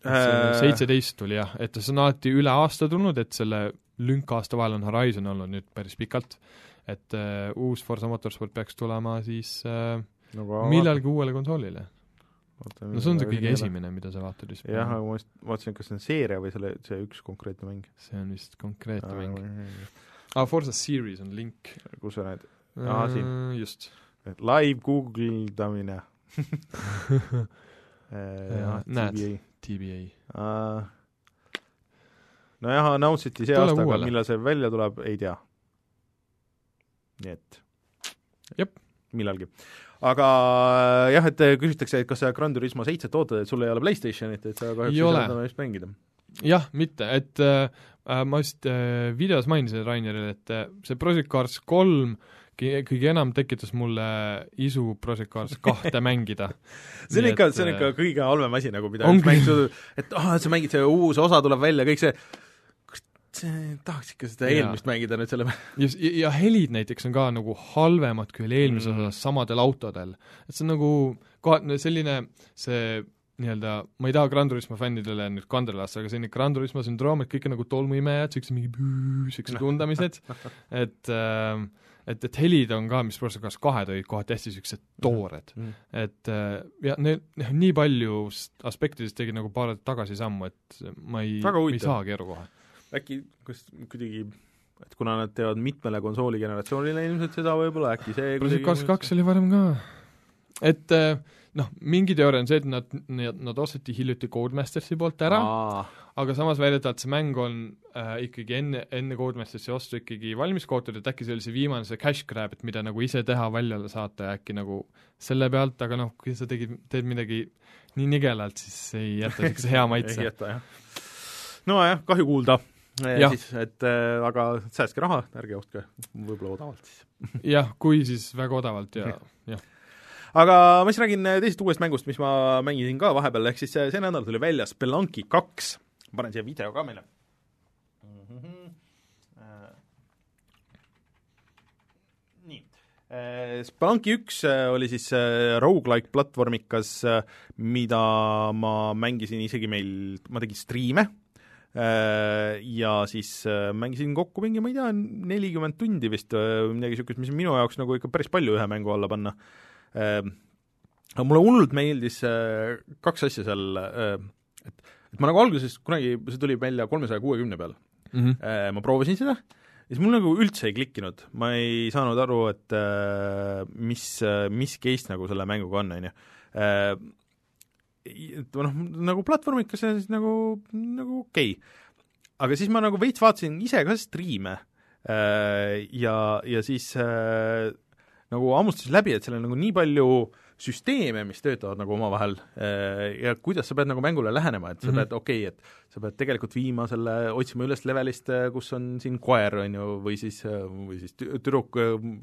Äh, seitseteist tuli jah, et see on alati üle aasta tulnud, et selle lünk aasta vahel on Horizon olnud nüüd päris pikalt, et uh, uus Forsa Motorsport peaks tulema siis uh, nagu millalgi uuele konsoolile. no see on see kõige. esimene, mida sa vaatad vist. jah, aga ma just vaatasin, kas see on seeria või selle, see üks konkreetne mäng. see on vist konkreetne mäng. aa, Forsa Series on link. kus sa näed? Aa, siin. just. live guugeldamine. Näed. TBA. nojah, announce iti see aasta, aga millal see välja tuleb, ei tea. nii et Jep. millalgi. aga äh, jah, et küsitakse, et kas sa Gran Turismo seitset ootad, et sul ei ole Playstationit, et sa kahjuks Ei saa seda vist mängida. jah, mitte, et äh, äh, ma vist äh, videos mainisin Rainerile, et äh, see Project Cars kolm ki- kõige enam tekitas mulle isu Project Cars kahte mängida. see on ikka, see on ikka äh, kõige halvem asi nagu, mida üks mäng et ah, sa mängid, see uus osa tuleb välja, kõik see, tahaks ikka seda eelmist mängida nüüd selle ja, ja helid näiteks on ka nagu halvemad kui eelmises Mm. osas samadel autodel. et see on nagu kohe selline see nii-öelda, ma ei taha Gran Turismo fännidele nüüd kandele lasta, aga selline Gran Turismo sündroom, et kõik on nagu tolmuimejad, siuksed mingi püü- siuksed undamised, et äh, et, et helid on ka, mis Project Cars kahe tõid, kohati hästi siuksed toored. mm. et äh, ja need, nii palju s- aspektidest tegid nagu paar tagasisammu, et ma ei, ei saagi aru kohe. äkki, kas kuidagi et kuna nad teevad mitmele konsooligeneratsioonile ilmselt seda võib-olla, äkki see Project Cars kaks oli varem ka. Et äh, noh, mingi teooria on see, et nad, nad, osteti hiljuti Codemastersi poolt ära, aga samas väidetavalt see mäng on äh, ikkagi enne, enne Codemastersi ostu ikkagi valmis kootud, et äkki see oli see viimane see cash grab, et mida nagu ise teha, välja saata ja äkki nagu selle pealt, aga noh, kui sa tegid, teed midagi nii nigelalt, siis ei jäta niisuguse hea ei maitse. jäta jah. nojah, kahju kuulda. Jah. siis, et äh, aga säästke raha, ärge ostke võib-olla odavalt siis. jah, kui siis väga odavalt ja jah, aga ma siis räägin äh, teisest uuest mängust, mis ma mängisin ka vahepeal, ehk siis see, see nädal tuli välja Spelunky kaks, ma panen siia video ka meile mm. -hmm. nii, Spelunky üks äh, oli siis äh, rogu-like platvormikas, mida ma mängisin isegi meil, ma tegin striime, ja siis äh, mängisin kokku mingi, ma ei tea, nelikümmend tundi vist midagi niisugust, mis on minu jaoks nagu ikka päris palju ühe mängu alla panna. Aga mulle hullult meeldis kaks asja seal, et, et ma nagu alguses kunagi, see tuli välja kolmesaja kuuekümne peal. Mm, -hmm. ma proovisin seda ja siis mul nagu üldse ei klikkinud, ma ei saanud aru, et mis, mis case nagu selle mänguga on, on ju et noh, nagu platvormikas ja siis nagu, nagu okei. Okay.. aga siis ma nagu veits vaatasin ise ka striime äh, ja, ja siis äh, nagu hammustasin läbi, et seal on nagu nii palju süsteeme, mis töötavad nagu omavahel ja kuidas sa pead nagu mängule lähenema, et sa mm -hmm. pead, okei okay,, et sa pead tegelikult viima selle, otsima üles levelist, kus on siin koer, on ju, või siis, või siis tüdruk,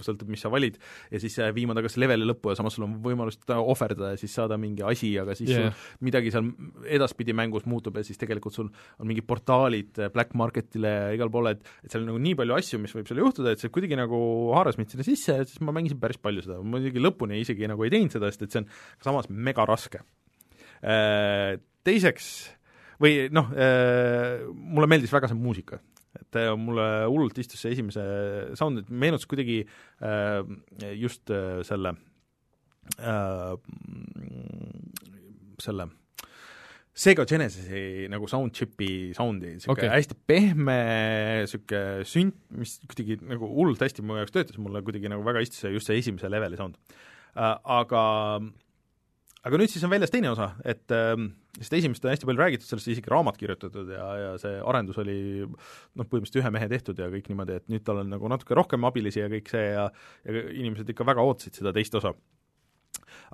sõltub, mis sa valid, ja siis viima ta kas leveli lõppu ja samas sul on võimalus ta ohverdada ja siis saada mingi asi, aga siis yeah. sul midagi seal edaspidi mängus muutub ja siis tegelikult sul on mingid portaalid Black Marketile ja igale poole, et et seal on nagu nii palju asju, mis võib seal juhtuda, et see kuidagi nagu haaras mind sinna sisse ja siis ma mängisin päris palju seda, ma muidugi lõpuni isegi nagu ei teinud seda, sest et see on samas mega raske. Teiseks või noh äh,, mulle meeldis väga see muusika, et äh, mulle hullult istus see esimese sound, et meenutas kuidagi äh, just äh, selle äh,, selle Sega Genesisi nagu soundchip'i soundi, niisugune okay. hästi pehme, niisugune sünt, mis kuidagi nagu hullult hästi mu jaoks töötas, mulle kuidagi nagu väga istus just see esimese leveli sound äh,. Aga aga nüüd siis on väljas teine osa, et äh, sest esimest on hästi palju räägitud, sellest isegi raamat kirjutatud ja, ja see arendus oli noh, põhimõtteliselt ühe mehe tehtud ja kõik niimoodi, et nüüd tal on nagu natuke rohkem abilisi ja kõik see ja ja inimesed ikka väga ootasid seda teist osa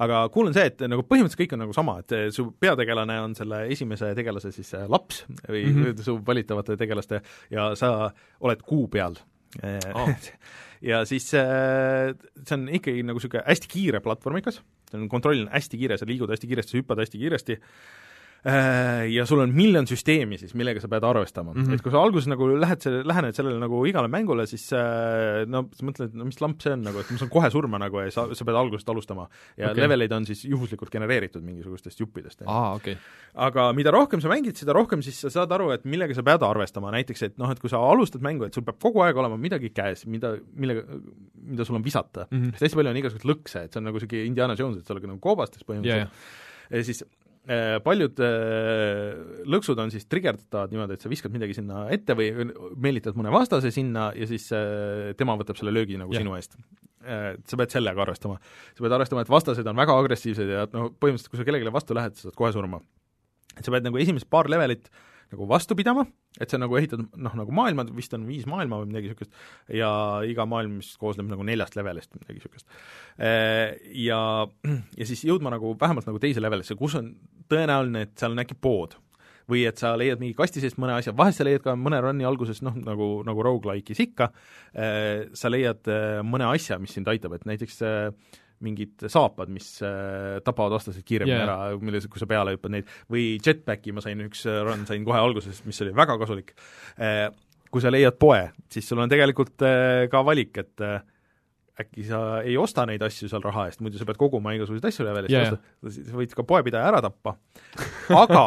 aga cool on see, et nagu põhimõtteliselt kõik on nagu sama, et su peategelane on selle esimese tegelase siis laps või mm -hmm. su valitavate tegelaste ja sa oled kuu peal oh. ja siis see on ikkagi nagu niisugune hästi kiire platvormikas, see on kontroll on hästi kiire, sa liigud hästi kiiresti, sa hüppad hästi kiiresti, Äh, ja sul on miljon süsteemi siis, millega sa pead arvestama mm. -hmm. et kui sa alguses nagu lähed selle, lähened sellele nagu igale mängule, siis äh, no sa mõtled, no mis lamp see on nagu, et ma saan kohe surma nagu ja sa, sa pead algusest alustama. ja okay. leveleid on siis juhuslikult genereeritud mingisugustest juppidest. aa, okei okay.. aga mida rohkem sa mängid, seda rohkem siis sa saad aru, et millega sa pead arvestama, näiteks et noh, et kui sa alustad mängu, et sul peab kogu aeg olema midagi käes, mida, millega, mida sul on visata mm. -hmm. sest hästi palju on igasuguseid lõkse, et see on nagu niisugune Indiana Jones, et sa oled nagu koobastes põhimõtteliselt yeah,. ja siis Äh, paljud äh, lõksud on siis trigerdatavad niimoodi, et sa viskad midagi sinna ette või meelitad mõne vastase sinna ja siis äh, tema võtab selle löögi nagu yeah. sinu eest. Sa pead sellega arvestama. sa pead arvestama, et vastased on väga agressiivsed ja noh, põhimõtteliselt kui sa kellelegi vastu lähed, sa saad kohe surma. et sa pead nagu esimesed paar levelit äh, nagu vastu pidama, et sa nagu ehitad noh, nagu maailma, vist on viis maailma või midagi niisugust, ja iga maailm, mis koosneb nagu neljast levelist, midagi niisugust. Äh, ja, ja siis jõudma nagu vähemalt nagu teise levelisse, kus on tõenäoline, et seal on äkki pood või et sa leiad mingi kasti seest mõne asja, vahest sa leiad ka mõne run'i alguses noh, nagu, nagu rogu-like'is ikka, äh, sa leiad äh, mõne asja, mis sind aitab, et näiteks äh, mingid saapad, mis äh, tapavad vastased kiiremini yeah. ära, milles, kui sa peale hüppad neid, või jetpacki ma sain, üks run sain kohe alguses, mis oli väga kasulik äh,. Kui sa leiad poe, siis sul on tegelikult äh, ka valik, et äh, äkki sa ei osta neid asju seal raha eest, muidu sa pead koguma igasuguseid asju levelist yeah., sa võid ka poepidaja ära tappa, aga,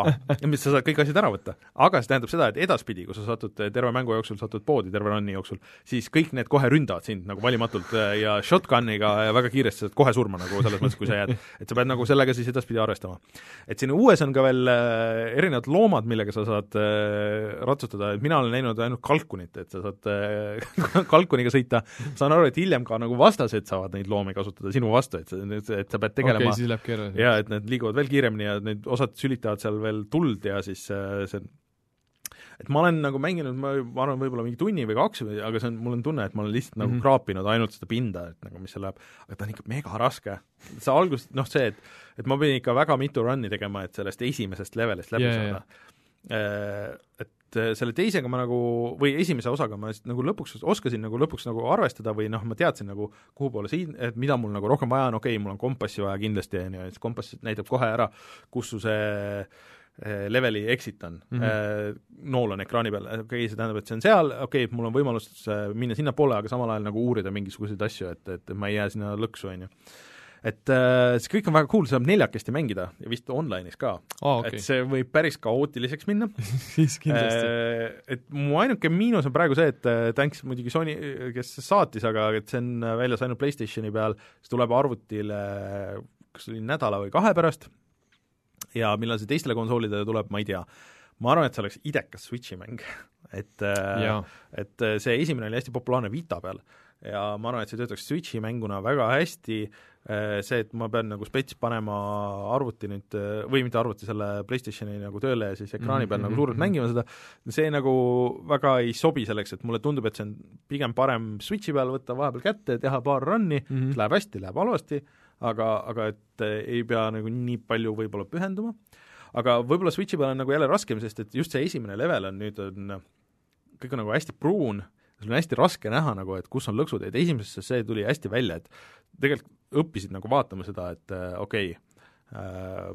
mis sa saad kõik asjad ära võtta, aga see tähendab seda, et edaspidi, kui sa satud terve mängu jooksul, satud poodi terve run'i jooksul, siis kõik need kohe ründavad sind nagu valimatult ja shotgun'iga väga kiiresti saad kohe surma nagu selles mõttes, kui sa jääd, et sa pead nagu sellega siis edaspidi arvestama. et siin uues on ka veel erinevad loomad, millega sa saad ratsutada, et mina olen näinud ainult kalkunit, et sa saad kalkuniga sõita, saan aru, et hiljem ka nagu nagu vastased saavad neid loomi kasutada sinu vastu, et et sa pead tegelema okay, siis läheb keeruliseks. jaa, et need liiguvad veel kiiremini ja need osad sülitavad seal veel tuld ja siis äh, see et ma olen nagu mänginud, ma, arvan, võib-olla mingi tunni või kaks aga see on, mul on tunne, et ma olen lihtsalt mm -hmm. nagu kraapinud ainult seda pinda, et nagu mis seal läheb, aga ta on ikka mega raske. see algus, noh see, et et ma pidin ikka väga mitu run'i tegema, et sellest esimesest levelist läbi yeah, saada yeah.. Et et äh, selle teisega ma nagu, või esimese osaga ma nagu lõpuks oskasin nagu lõpuks nagu arvestada või noh, ma teadsin nagu, kuhu poole siin, et mida mul nagu rohkem vaja on, okei okay,, mul on kompassi vaja kindlasti, on ju, et kompass näitab kohe ära, kus su see äh, leveli exit on. Mm, -hmm. nool on ekraani peal, okei okay,, see tähendab, et see on seal, okei okay,, mul on võimalus minna sinnapoole, aga samal ajal nagu uurida mingisuguseid asju, et, et ma ei jää sinna lõksu, on ju et äh, see kõik on väga cool, saab neljakesti mängida ja vist online'is ka. Aa, okei. Et, see võib päris kaootiliseks minna. Siis kindlasti. Äh, et mu ainuke miinus on praegu see, et äh, thanks muidugi Sony, kes saatis, aga et see on väljas ainult PlayStationi peal, see tuleb arvutile kas oli nädala või kahe pärast. Ja millal see teistele konsoolidele tuleb, ma ei tea. ma arvan, et see oleks idekas Switchi mäng, et äh, et äh, see esimene oli hästi populaarne Vita peal. Ja ma arvan, et see töötaks Switchi mänguna väga hästi, see, et ma pean nagu spets panema arvuti nüüd või mitte arvuti, selle PlayStationi nagu tööle ja siis ekraani peal Mhm, nagu suurelt mhm. mängima seda, see nagu väga ei sobi selleks, et mulle tundub, et see on pigem parem Switchi peal võtta vahepeal kätte, teha paar run'i, Mhm. läheb hästi, läheb halvasti, aga, aga et eh, ei pea nagu nii palju võib-olla pühenduma, aga võib-olla Switchi peal on nagu jälle raskem, sest et just see esimene level on nüüd on, kõik on nagu hästi pruun, sul on hästi raske näha nagu, et kus on lõksud, et esimesesse see tuli hästi välja, et tegelikult õppisid nagu vaatama seda, et äh, okei okay, äh,,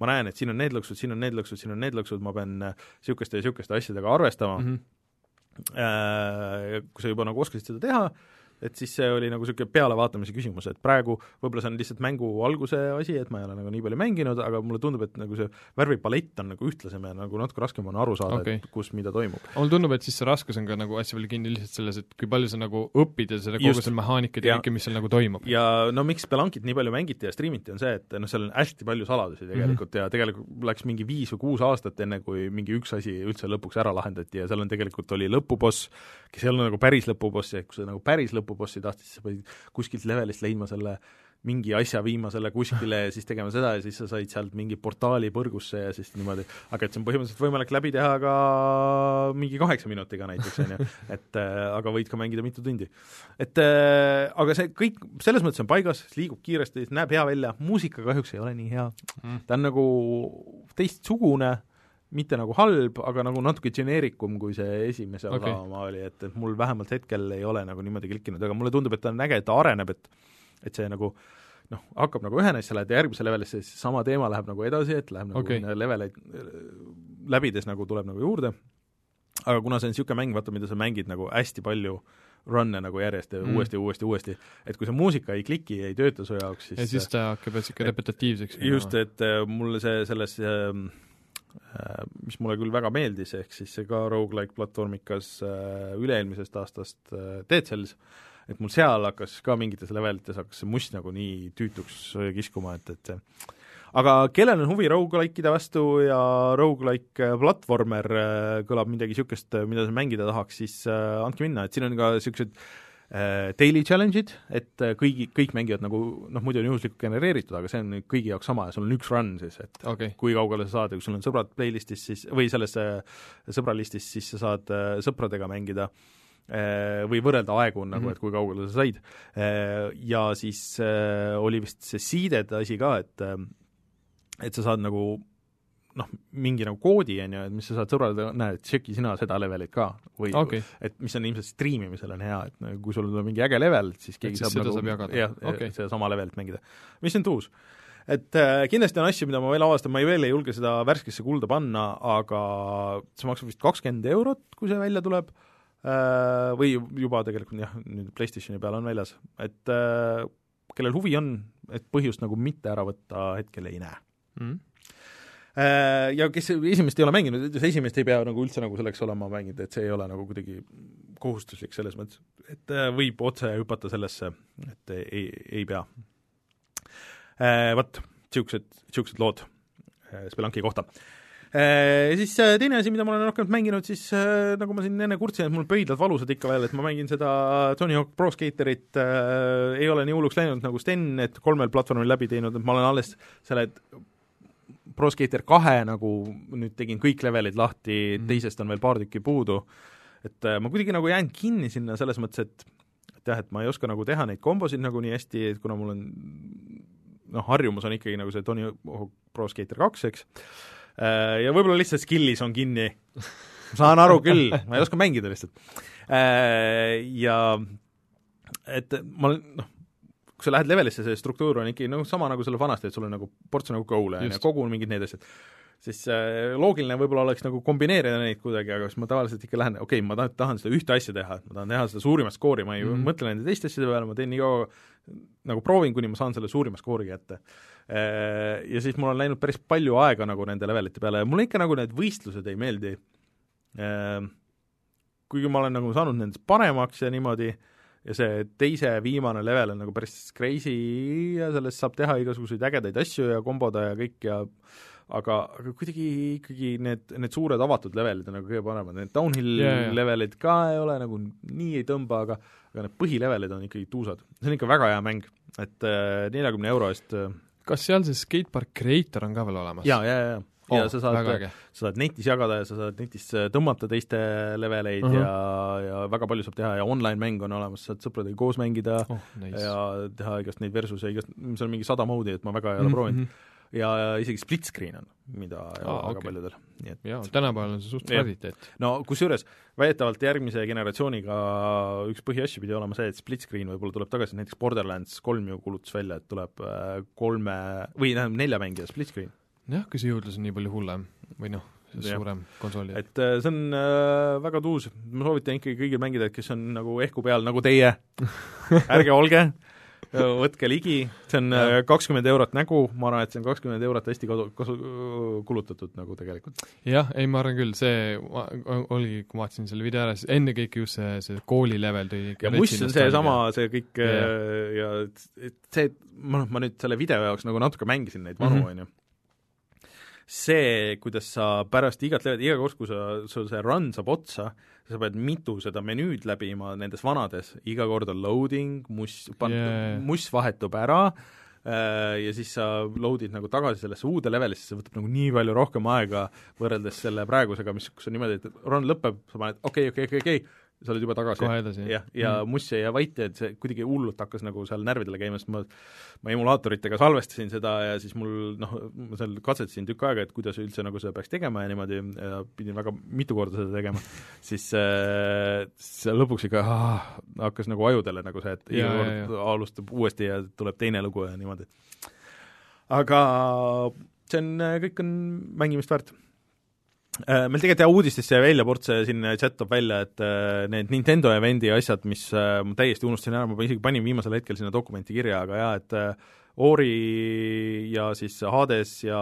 ma näen, et siin on need lõksud, siin on need lõksud, siin on need lõksud, ma pean niisuguste ja niisuguste asjadega arvestama mm. -hmm. äh, kui sa juba nagu oskasid seda teha, et siis see oli nagu niisugune pealevaatamise küsimus, et praegu võib-olla see on lihtsalt mängu alguse asi, et ma ei ole nagu nii palju mänginud, aga mulle tundub, et nagu see värvipalett on nagu ühtlasem ja nagu natuke raskem on aru saada okay. Et kus mida toimub. mulle tundub, et siis see raskus on ka nagu hästi palju kinni lihtsalt selles, et kui palju sa nagu õpid ja seda kogu seda mehaanikat ja kõike, mis seal nagu toimub. ja no miks Spelankit nii palju mängiti ja striimiti, on see, et noh, seal on hästi palju saladusi tegelikult mm -hmm. ja tegelikult läks mingi viis või kuus aastat, enne kui mingi üks asi üldse lõpuks ära lahendati ja seal on tegelikult oli lõpuboss, kes ei olnud nagu päris lõpuboss ja kui sa nagu päris lõpubossi tahtsid, siis sa pidid kuskilt levelist leidma selle mingi asja viima selle kuskile ja siis tegema seda ja siis sa said sealt mingi portaali põrgusse ja siis niimoodi, aga et see on põhimõtteliselt võimalik läbi teha ka mingi kaheksa minutiga näiteks, on ju, et äh, aga võid ka mängida mitu tundi. Et äh, aga see kõik selles mõttes on paigas, liigub kiiresti, näeb hea välja, muusika kahjuks ei ole nii hea. Mm. ta on nagu teistsugune, mitte nagu halb, aga nagu natuke geneerikum, kui see esimese osa Okei. oma oli, et, et mul vähemalt hetkel ei ole nagu niimoodi klikkinud, aga mulle tundub, et ta on äge, et ta areneb, et et see nagu noh, hakkab nagu ühene, siis sa lähed järgmise levelisse, siis sama teema läheb nagu edasi, et läheb nagu okay. leveleid äh, läbides nagu tuleb nagu juurde, aga kuna see on niisugune mäng, vaata, mida sa mängid nagu hästi palju run'e nagu järjest ja Mm. uuesti ja uuesti uuesti, et kui see muusika ei kliki, ei tööta su jaoks, siis ja siis ta hakkab niisugune repetitiivseks just, et äh, mulle see selles äh, mis mulle küll väga meeldis, ehk siis see ka rogu-like platvormikas äh, üle-eelmisest aastast äh, Dead Cells, et mul seal hakkas ka mingites levelites hakkas see must nagu nii tüütuks äh, kiskuma, et, et aga kellel on huvi rogu-like'ide vastu ja rogu-like äh, platvormer äh, kõlab midagi niisugust, mida sa mängida tahaks, siis äh, andke minna, et siin on ka niisugused äh, daily challenge'id, et äh, kõigi, kõik mängivad nagu noh, muidu on juhuslikult genereeritud, aga see on kõigi jaoks sama ja sul on üks run siis, et okei, kui kaugele sa saad ja kui sul on sõbrad playlistis siis või selles äh, sõbralistis, siis sa saad äh, sõpradega mängida äh, või võrrelda aegu nagu, Mhm. et kui kaugele sa said. Ja siis äh, oli vist see seeded asi ka, et äh, et sa saad nagu noh, mingi nagu koodi, on ju, et mis sa saad sõbrale, näed, et tšeki sina seda levelit ka või okei, et mis on ilmselt striimimisel on hea, et nagu kui sul on mingi äge level, siis keegi siis saab nagu saab jah Okei. sedasama levelit mängida. mis on tuus. et äh, kindlasti on asju, mida ma veel avastan, ma ei veel ei julge seda värskesse kulda panna, aga see maksab vist kakskümmend eurot, kui see välja tuleb äh,, või juba tegelikult jah, nüüd PlayStationi peal on väljas, et äh, kellel huvi on, et põhjust nagu mitte ära võtta hetkel ei näe mm. Äh, ja kes esimest ei ole mänginud, ütles esimest ei pea nagu üldse nagu selleks olema mänginud, et see ei ole nagu kuidagi kohustuslik selles mõttes, et äh, võib otse hüpata sellesse, et ei, ei pea. Vot, niisugused, niisugused lood äh, Spelanki kohta. Ja siis äh, teine asi, mida ma olen rohkem mänginud, siis äh, nagu ma siin enne kurtsin, et mul pöidlad valusad ikka veel, et ma mängin seda Tony Hawk Pro Skaterit äh,, ei ole nii hulluks läinud nagu Sten, et kolmel platvormil läbi teinud, et ma olen alles selle Pro Skater kahe nagu nüüd tegin kõik levelid lahti mm, teisest on veel paar tükki puudu, et äh, ma kuidagi nagu jään kinni sinna selles mõttes, et et jah, et ma ei oska nagu teha neid kombosid nagu nii hästi, et kuna mul on noh, harjumus on ikkagi nagu see Tony Hawk Pro Skater kaks, eks, ja võib-olla lihtsalt skill'is on kinni, saan aru küll, ma ei oska mängida lihtsalt. Ja et ma olen, noh, kui sa lähed levelisse, see struktuur on ikkagi noh, sama nagu selle vanasti, et sul on nagu ports nagu goal'e, on ju, Just. kogu mingid need asjad. siis äh, loogiline võib-olla oleks nagu kombineerida neid kuidagi, aga siis ma tavaliselt ikka lähen, okei okay,, ma tahan, tahan seda ühte asja teha, ma tahan teha seda suurimat skoori, ma ei mm -hmm. mõtle nende teiste asjade peale, ma teen nii kaua, nagu proovin, kuni ma saan selle suurima skoori kätte. Äh, ja siis mul on läinud päris palju aega nagu nende levelite peale ja mulle ikka nagu need võistlused ei meeldi. Äh, kuigi ma olen nagu saanud nendest paremaks ja niimoodi, ja see teise viimane level on nagu päris crazy ja sellest saab teha igasuguseid ägedaid asju ja komboda ja kõik ja aga, aga kuidagi ikkagi need, need suured avatud levelid on nagu kõige paremad, need downhill yeah, yeah. levelid ka ei ole nagu nii ei tõmba, aga aga need põhilevelid on ikkagi tuusad. see on ikka väga hea mäng, et äh, neljakümne äh, euro eest äh, kas seal see Skatepark Creator on ka veel olemas? jaa, jaa, jaa oh, ja sa saad, sa saad netis jagada ja sa saad netis äh, tõmmata teiste leveleid uh -huh. ja, ja väga palju saab teha ja online-mäng on olemas, saad sõpradega koos mängida oh, nice. ja teha igast neid versus ja igast, seal on mingi sada moodi, et ma väga ei ole mm -hmm. proovinud ja isegi split screen on, mida ole väga okay. paljudel, jaa, tänapäeval on see suht rariteet. no kusjuures väidetavalt järgmise generatsiooniga üks põhiasju pidi olema see, et split screen võib-olla tuleb tagasi, näiteks Borderlands kolm ju kuulutas välja, et tuleb äh, kolme või tähendab, nelja mängija split screen. Jah, kui see jõudlus on nii palju hullem või noh, suurem konsool. et äh, see on äh, väga tuus, ma soovitan ikkagi kõigil mängida, kes on nagu ehku peal, nagu teie. Ärge olge. Võtke ligi, see on äh, kakskümmend eurot nägu, ma arvan, et see on kakskümmend eurot hästi kasu, kasu, kulutatud nagu tegelikult. jah, ei ma arvan küll, see oligi, kui ma vaatasin selle video ära, siis ennekõike just see, see kooli level tõi ja muss on seesama, see kõik ja, äh, ja et see, ma noh, ma nüüd selle video jaoks nagu natuke mängisin neid vanu, mhm. on ju, see, kuidas sa pärast igat levelit, iga kord, kui sa, sul see run saab otsa, sa pead mitu seda menüüd läbima nendes vanades, iga kord on loading, muss, yeah., muss vahetub ära äh, ja siis sa load'id nagu tagasi sellesse uude levelisse, see võtab nagu nii palju rohkem aega võrreldes selle praegusega, mis, kus on niimoodi, et run lõpeb, sa paned okei okay,, okei okay,, okei okay,, okei, sa oled juba tagasi. kohe edasi. jah, ja mm. muss jäi vait ja et see kuidagi hullult hakkas nagu seal närvidele käima, sest ma ma emulaatoritega salvestasin seda ja siis mul noh, ma seal katsetasin tükk aega, et kuidas üldse nagu seda peaks tegema ja niimoodi ja pidin väga mitu korda seda tegema, siis äh, see lõpuks ikka ah, hakkas nagu ajudele nagu see, et iga kord alustab uuesti ja tuleb teine lugu ja niimoodi. aga see on, kõik on mängimist väärt meil tegelikult jah, uudistesse jäi välja, Ports siin chat toob välja, et äh, need Nintendo event'i asjad, mis äh, ma täiesti unustasin ära, ma isegi panin viimasel hetkel sinna dokumenti kirja, aga jaa, et Ori ja siis Hades ja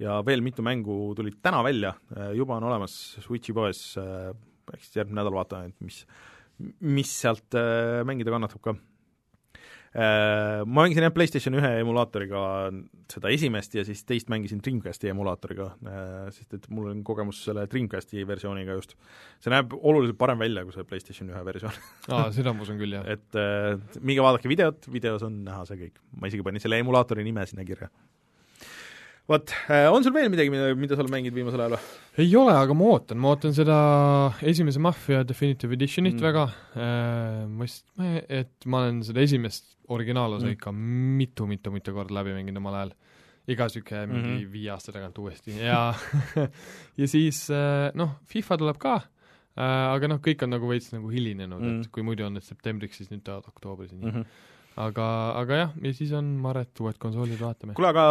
ja veel mitu mängu tulid täna välja, juba on olemas Switchi poes, eks järgmine nädal vaatame, et mis, mis sealt mängida kannatab ka. Äh, ma mängisin jah, PlayStation ühe emulaatoriga seda esimest ja siis teist mängisin Dreamcasti emulaatoriga, äh, sest et mul on kogemus selle Dreamcasti versiooniga just. see näeb oluliselt parem välja kui see PlayStation ühe versioon aa, seda ma usun küll, jah. et äh, minge vaadake videot, videos on näha see kõik. ma isegi panin selle emulaatori nime sinna kirja vot, äh, on sul veel midagi, mida, mida sa oled mänginud viimasel ajal või? ei ole, aga ma ootan, ma ootan seda esimese Mafia Definitive Editionit mm. väga äh,, ma vist, et ma olen seda esimest originaalosa mm. ikka mitu-mitu-mitu korda läbi mänginud omal ajal. iga niisugune mingi mm -hmm. viie aasta tagant uuesti ja ja siis äh, noh, FIFA tuleb ka äh,, aga noh, kõik on nagu veits nagu hilinenud mm., et kui muidu on need septembriks, siis nüüd tulevad oktoobris ja nii mm. -hmm aga, aga jah, ja siis on Maret uued konsoolid, vaatame. kuule, aga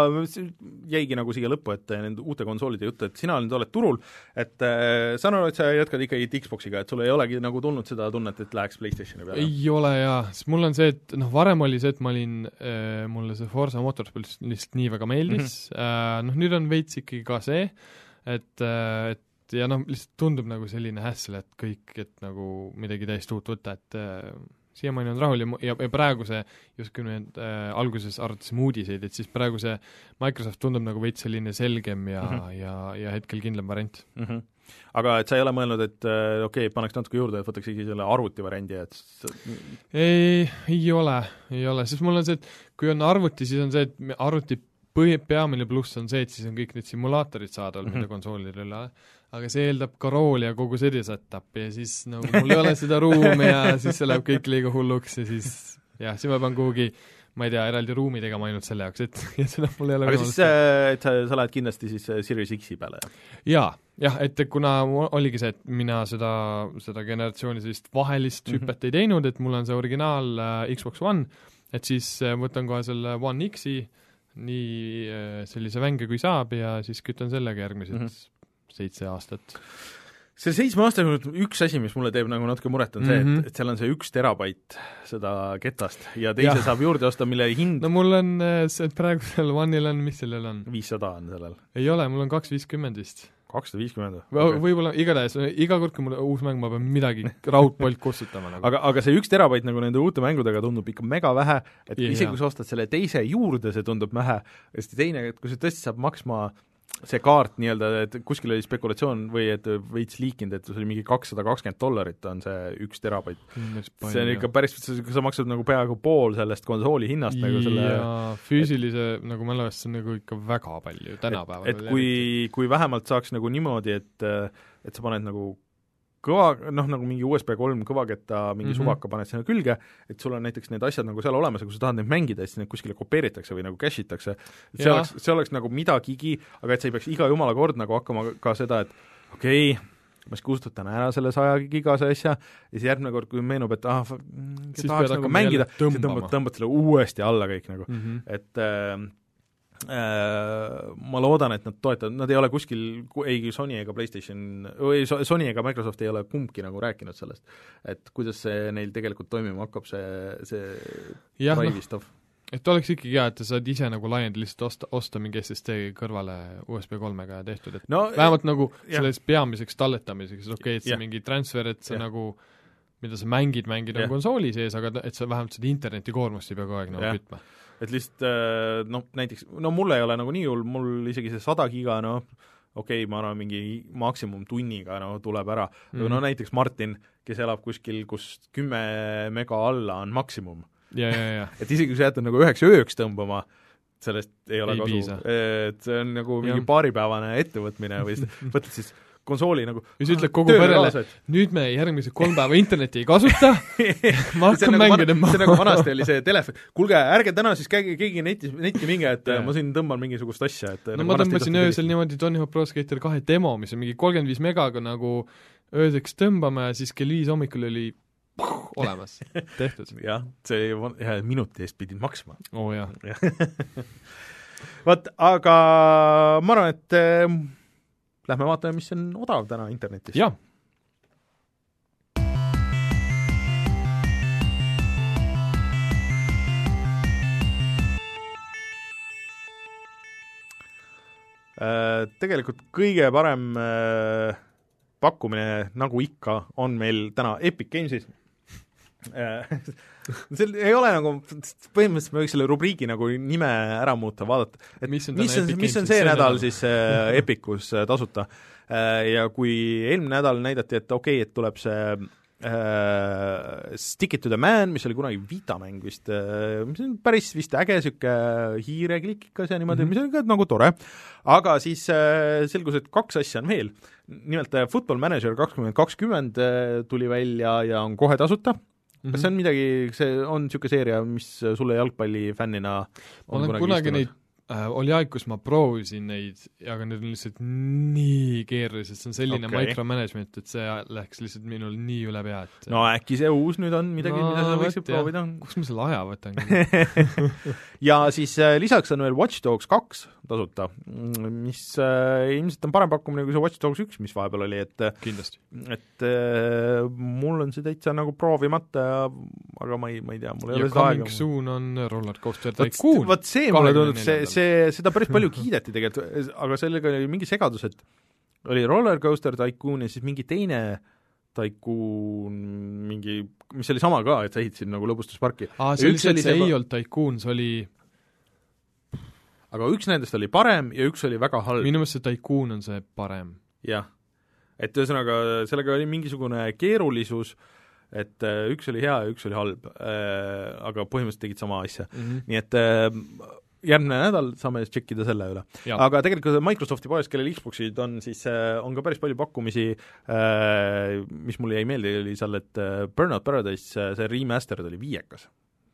jäigi nagu siia lõppu, et nende uute konsoolide juttu, et sina nüüd oled turul, et äh, saan aru, et sa jätkad ikkagi Xboxiga, et sul ei olegi nagu tulnud seda tunnet, et läheks PlayStationi peale? ei ole jaa, sest mul on see, et noh, varem oli see, et ma olin äh,, mulle see Forsa Motorsport lihtsalt nii väga meeldis mm, -hmm. äh, noh nüüd on veits ikkagi ka see, et äh,, et ja noh, lihtsalt tundub nagu selline hässel, et kõik, et nagu midagi täiesti uut võtta, et äh, siiamaani on rahul ja, ja, ja praegu see, justkui nüüd äh, alguses arutasime uudiseid, et siis praegu see Microsoft tundub nagu veits selline selgem ja mm, -hmm. ja, ja hetkel kindlam variant mm. -hmm aga et sa ei ole mõelnud, et äh, okei okay,, paneks natuke juurde, et võtaks isegi selle arvuti variandi, et ei, ei ole, ei ole, sest mul on see, et kui on arvuti, siis on see, et arvuti põhi, peamine pluss on see, et siis on kõik need simulaatorid saadaval mm, -hmm. mida konsoolidel ei ole aga see eeldab ka rooli ja kogu seda setup'i ja siis nagu mul ei ole seda ruumi ja siis see läheb kõik liiga hulluks ja siis jah, siis ma pean kuhugi ma ei tea, eraldi ruumi tegema ainult selle jaoks, et ja seda mul ei ole aga siis, äh, et sa, sa lähed kindlasti siis äh, Series X-i peale, jah? jaa, jah, et kuna oligi see, et mina seda, seda generatsiooni sellist vahelist mm -hmm. hüpet ei teinud, et mul on see originaal äh, Xbox One, et siis äh, võtan kohe selle One X-i nii äh, sellise vänge kui saab ja siis kütan sellega järgmised mm. -hmm. Seitse aastat. selle seitsme aasta jooksul üks asi, mis mulle teeb nagu natuke muret, on see mm, Mhm. -hmm. et, et seal on see üks terabait seda ketast ja teise Jah. saab juurde osta, mille hind no mul on äh, see praegusel One'il on, mis sellel on? viissada on sellel. ei ole, mul on kaks viiskümmend vist. kakssada viiskümmend või võib-olla, igatahes iga kord, kui mul uus mäng, ma pean midagi raudpolt kustutama nagu. aga, aga see üks terabait nagu nende uute mängudega tundub ikka mega vähe, et Jaa. isegi kui sa ostad selle teise juurde, see tundub vähe, ja siis teine, et kui see tõesti saab maksma see kaart nii-öelda, et kuskil oli spekulatsioon või et veits liikinud, et see oli mingi kakssada kakskümmend dollarit on see üks terabait. see on ikka päris, sa maksad nagu peaaegu pool sellest konsooli hinnast nagu selle ja füüsilise nagu mälu eest, see on nagu ikka väga palju tänapäeval. et, et kui, kui vähemalt saaks nagu niimoodi, et et sa paned nagu kõva, noh, nagu mingi USB kolm kõvaketta mingi mm. -hmm. suvaka paned sinna külge, et sul on näiteks need asjad nagu seal olemas ja kui sa tahad neid mängida, siis need kuskile kopeeritakse või nagu cache itakse, see Jah. oleks, see oleks nagu midagigi, aga et sa ei peaks iga jumala kord nagu hakkama ka seda, et okei okay, ma siis kustutan ära selle saja gigase asja ja siis järgmine kord, kui meenub, et ah, tahaks nagu mängida, siis tõmbad, tõmbad selle uuesti alla kõik nagu mm -hmm. et äh, ma loodan, et nad toetavad, nad ei ole kuskil, ei Sony ega PlayStation, või So- Sony ega Microsoft ei ole kumbki nagu rääkinud sellest, et kuidas see neil tegelikult toimima hakkab, see, see jah, noh, et oleks ikkagi hea, et sa saad ise nagu laiendada, lihtsalt osta, osta mingi SSD kõrvale USB kolmega tehtud, et no vähemalt nagu jah. selles peamiseks talletamiseks, okei okay,, et see Jah. mingi transfer, et sa Jah. nagu mida sa mängid, mängid nagu konsooli sees, aga et sa vähemalt seda internetikoormust ei pea kogu aeg nagu kütma. Et lihtsalt äh, noh, näiteks, no mul ei ole nagu nii hull, mul isegi see sada giga, noh, okei okay,, ma arvan, mingi maksimum tunniga no tuleb ära. Mm, Mhm. -hmm. no näiteks Martin, kes elab kuskil, kus kümme mega alla on maksimum, ja, ja, ja, et isegi kui sa jätad nagu üheks ööks tõmbama, sellest ei ole Ei kasu. et see on nagu mingi paaripäevane ettevõtmine või siis võtad siis konsooli nagu ja siis ütled kogu perele nüüd me järgmised kolm päeva internetti ei kasuta, ma hakkan nagu mänge vana- tõmbama. see nagu vanasti oli see telefon, kuulge, ärge täna siis käige keegi netis, netti minge, et ma siin tõmban mingisugust asja, et no nagu ma tõmbasin öösel niimoodi Tony Hawk Pro Skater kahe demo, mis on mingi kolmkümmend viis megaga nagu ööseks tõmbama ja siis kell viis hommikul oli olemas, tehtud. jah, see jah, minuti eest pidid maksma. oo oh, jah. vot, aga ma arvan, et lähme vaatame, mis on odav täna internetis. jah, Äh, tegelikult kõige parem äh, pakkumine, nagu ikka, on meil täna Epic Games'is äh, seal ei ole nagu, põhimõtteliselt me võiks selle rubriigi nagu nime ära muuta, vaadata, et Mis on mis on, mis on see see nädal nädal? siis äh, Epicus äh, tasuta äh, ja kui eelmine nädal näidati, et okei okay,, et tuleb see äh, Stick it to the man, mis oli kunagi Vita mäng vist äh,, mis on päris vist äge niisugune hiireklikikas ja niimoodi mm, -hmm. mis oli ka nagu tore, aga siis äh, selgus, et kaks asja on veel. nimelt äh, Football Manager kakskümmend kakskümmend äh, tuli välja ja on kohe tasuta Mhm. kas see on midagi, see on niisugune seeria, mis sulle jalgpallifännina ma olen kunagi neid äh, oli aeg, kus ma proovisin neid, aga need on lihtsalt nii keerulised, see on selline okay. micromanagement, et see läks lihtsalt minul nii üle pea, et no äkki see uus nüüd on midagi no, mida sa võiksid proovida. kus ma selle aja võtangi ja siis äh, lisaks on veel Watch Dogs kaks tasuta, mis äh, ilmselt on parem pakkumine kui see Watch Dogs üks, mis vahepeal oli, et kindlasti. et äh, mul on see täitsa nagu proovimata ja aga ma ei, ma ei tea, mul ei ja ole seda coming aega. soon on Roller Coaster Tycoon. vot see mulle tundub, see, 24. See, seda päris palju kiideti tegelikult, aga sellega oli mingi segadus, et oli Roller Coaster Tycoon ja siis mingi teine Tycoon, mingi, mis oli sama ka, et sa ehitasid nagu lõbustusparki. aa, see oli see, et see see- ei olnud Tycoon, see oli, aga üks nendest oli parem ja üks oli väga halb. minu meelest see Tycoon on see parem. jah. et ühesõnaga, sellega oli mingisugune keerulisus, et äh, üks oli hea ja üks oli halb äh,, aga põhimõtteliselt tegid sama asja. Mm -hmm. nii et äh, järgmine nädal saame siis tšekkida selle üle. aga tegelikult Microsofti poes, kellel Xboxid on, siis äh, on ka päris palju pakkumisi äh,, mis mulle jäi meelde, oli seal, et äh, Burnout Paradise see remastered oli viiekas.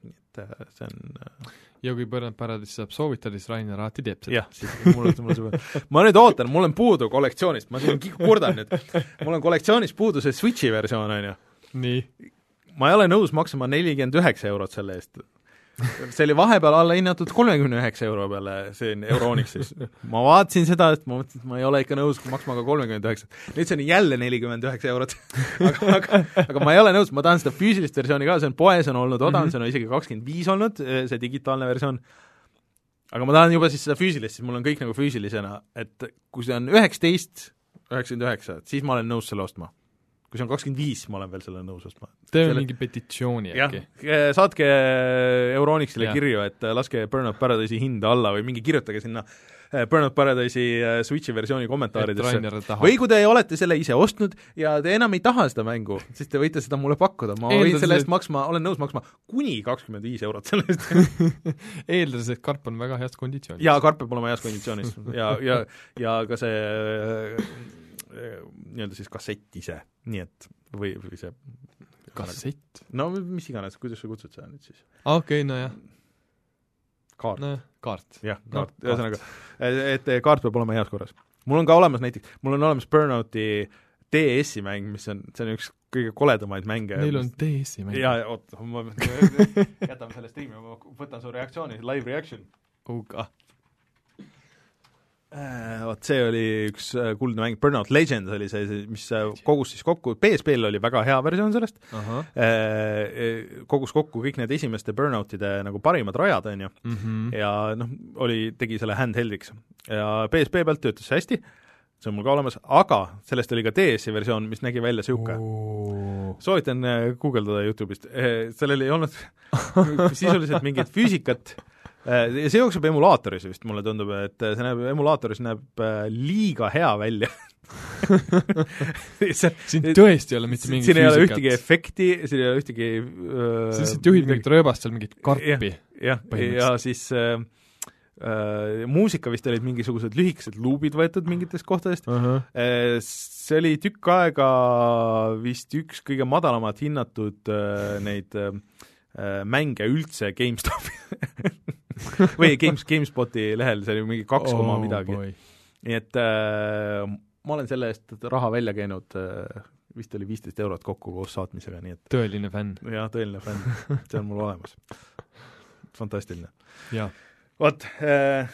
nii et see on ja kui Burnout Paradise saab soovitada, siis Rainer alati teeb seda. jah, siis mul on, mul on see ma nüüd ootan, mul on puudu kollektsioonist, ma siin kurdan nüüd, mul on kollektsioonist puudu see Switchi versioon, on ju. nii. ma ei ole nõus maksma nelikümmend üheksa eurot selle eest. See oli vahepeal alla hinnatud kolmekümne üheksa euro peale, see on Euronixis. ma vaatasin seda, et ma mõtlesin, et ma ei ole ikka nõus maksma ka kolmekümmend üheksat. nüüd see on jälle nelikümmend üheksa eurot aga, aga, aga ma ei ole nõus, ma tahan seda füüsilist versiooni ka, see on poes on olnud odavam mm, -hmm. see on isegi kakskümmend viis olnud, see digitaalne versioon, aga ma tahan juba siis seda füüsilist, siis mul on kõik nagu füüsilisena, et kui see on üheksateist, üheksakümmend üheksa, et siis ma olen nõus selle ostma kui see on kakskümmend viis, ma olen veel selle nõus ostma. teeme selle... mingi petitsiooni äkki. saatke Euronixile kirju, et laske Burnout Paradise'i hinda alla või mingi kirjutage sinna eh, Burnout Paradise'i Switchi versiooni kommentaaridesse. või kui te olete selle ise ostnud ja te enam ei taha seda mängu, siis te võite seda mulle pakkuda, ma võin selle eest maksma, olen nõus maksma kuni kakskümmend viis eurot selle eest eeldades, et karp on väga heas konditsioonis. jaa, karp peab olema heas konditsioonis ja, ja, ja ka see nii-öelda siis kassett ise, nii et või, või see kassett? no mis iganes, kuidas sa kutsud seda nüüd siis? aa, okei okay,, nojah. kaart no,. kaart. jah, kaart no,, ühesõnaga, et kaart peab olema heas korras. mul on ka olemas näiteks, mul on olemas Burnouti DS-i mäng, mis on, see on üks kõige koledamaid mänge. Neil on DS-i mäng? jaa, oot, ma jätame selle striimi, ma võtan su reaktsiooni, live reaction. oh Äh, vot see oli üks äh, kuldne mäng, Burnout Legends oli see, mis äh, kogus siis kokku, PSP-l oli väga hea versioon sellest. Uh, -huh. kogus kokku kõik need esimeste Burnoutide nagu parimad rajad, on ju mhm. ja noh, oli, tegi selle handheld'iks. ja PSP pealt töötas see hästi, see on mul ka olemas, aga sellest oli ka DS-i versioon, mis nägi välja niisugune soovitan guugeldada Youtube'ist, sellel ei olnud sisuliselt mingit füüsikat. Äh, ja see jookseb emulaatoris vist, mulle tundub, et see näeb, emulaatoris näeb äh, liiga hea välja siin tõesti ei ole mitte mingit siin ei ole ühtegi efekti, siin ei ole ühtegi sa lihtsalt juhid mingit rööbast seal, mingit karpi. jah, ja siis äh, äh, muusika vist olid mingisugused lühikesed luubid võetud mingitest kohtadest uh, -huh. see oli tükk aega vist üks kõige madalamat hinnatud äh, neid äh, mänge üldse GameStopi või Games, GameSpoti lehel, see oli mingi kaks koma oh, midagi. nii et äh, ma olen selle eest raha välja käinud äh, vist oli viisteist eurot kokku koos saatmisega, nii et tõeline fänn. jah, tõeline fänn, see on mul olemas. fantastiline. vot äh,,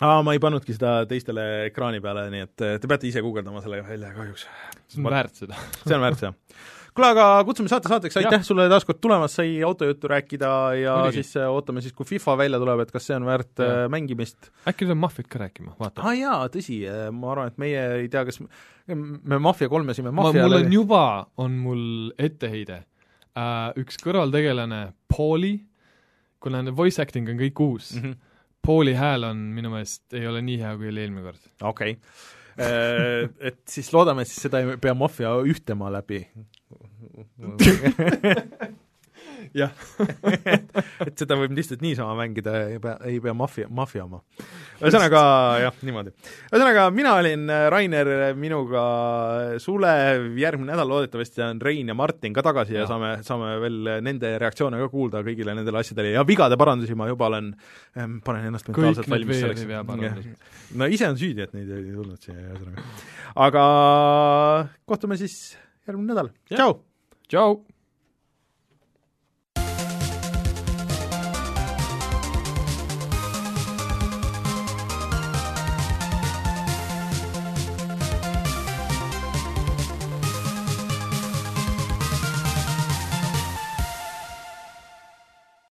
aa, ma ei pannudki seda teistele ekraani peale, nii et äh, te peate ise guugeldama selle välja kahjuks. see on väärt seda see on väärt seda kuule, aga kutsume saate saateks, aitäh ja. sulle taas kord tulemast, sai autojuttu rääkida ja Oligi. siis äh, ootame siis, kui FIFA välja tuleb, et kas see on väärt ja. Äh, mängimist. äkki tuleb Mafiat ka rääkima, vaata. aa ah, jaa, tõsi, äh, ma arvan, et meie ei tea, kas me Mafia kolmesime Mafia mul on juba, on mul etteheide uh,, üks kõrvaltegelane, Pauli, kuna voice acting on kõik uus mm, -hmm. Pauli hääl on minu meelest, ei ole nii hea, kui oli eelmine kord. okei okay. et siis loodame, et siis seda ei pea Mafia ühtema läbi jah et seda võib lihtsalt niisama mängida, ei pea, ei pea maffia, maffiama. ühesõnaga jah, niimoodi. ühesõnaga, mina olin äh, Rainer, minuga Sulev, järgmine nädal loodetavasti on Rein ja Martin ka tagasi ja, ja saame, saame veel nende reaktsioone ka kuulda kõigile nendele asjadele ja vigade parandusi ma juba olen, ähm, panen ennast mentaalselt valmis selleks. no ise on süüdi, et neid ei tulnud siia, ühesõnaga. aga kohtume siis järgmine nädal, tšau! Ciao!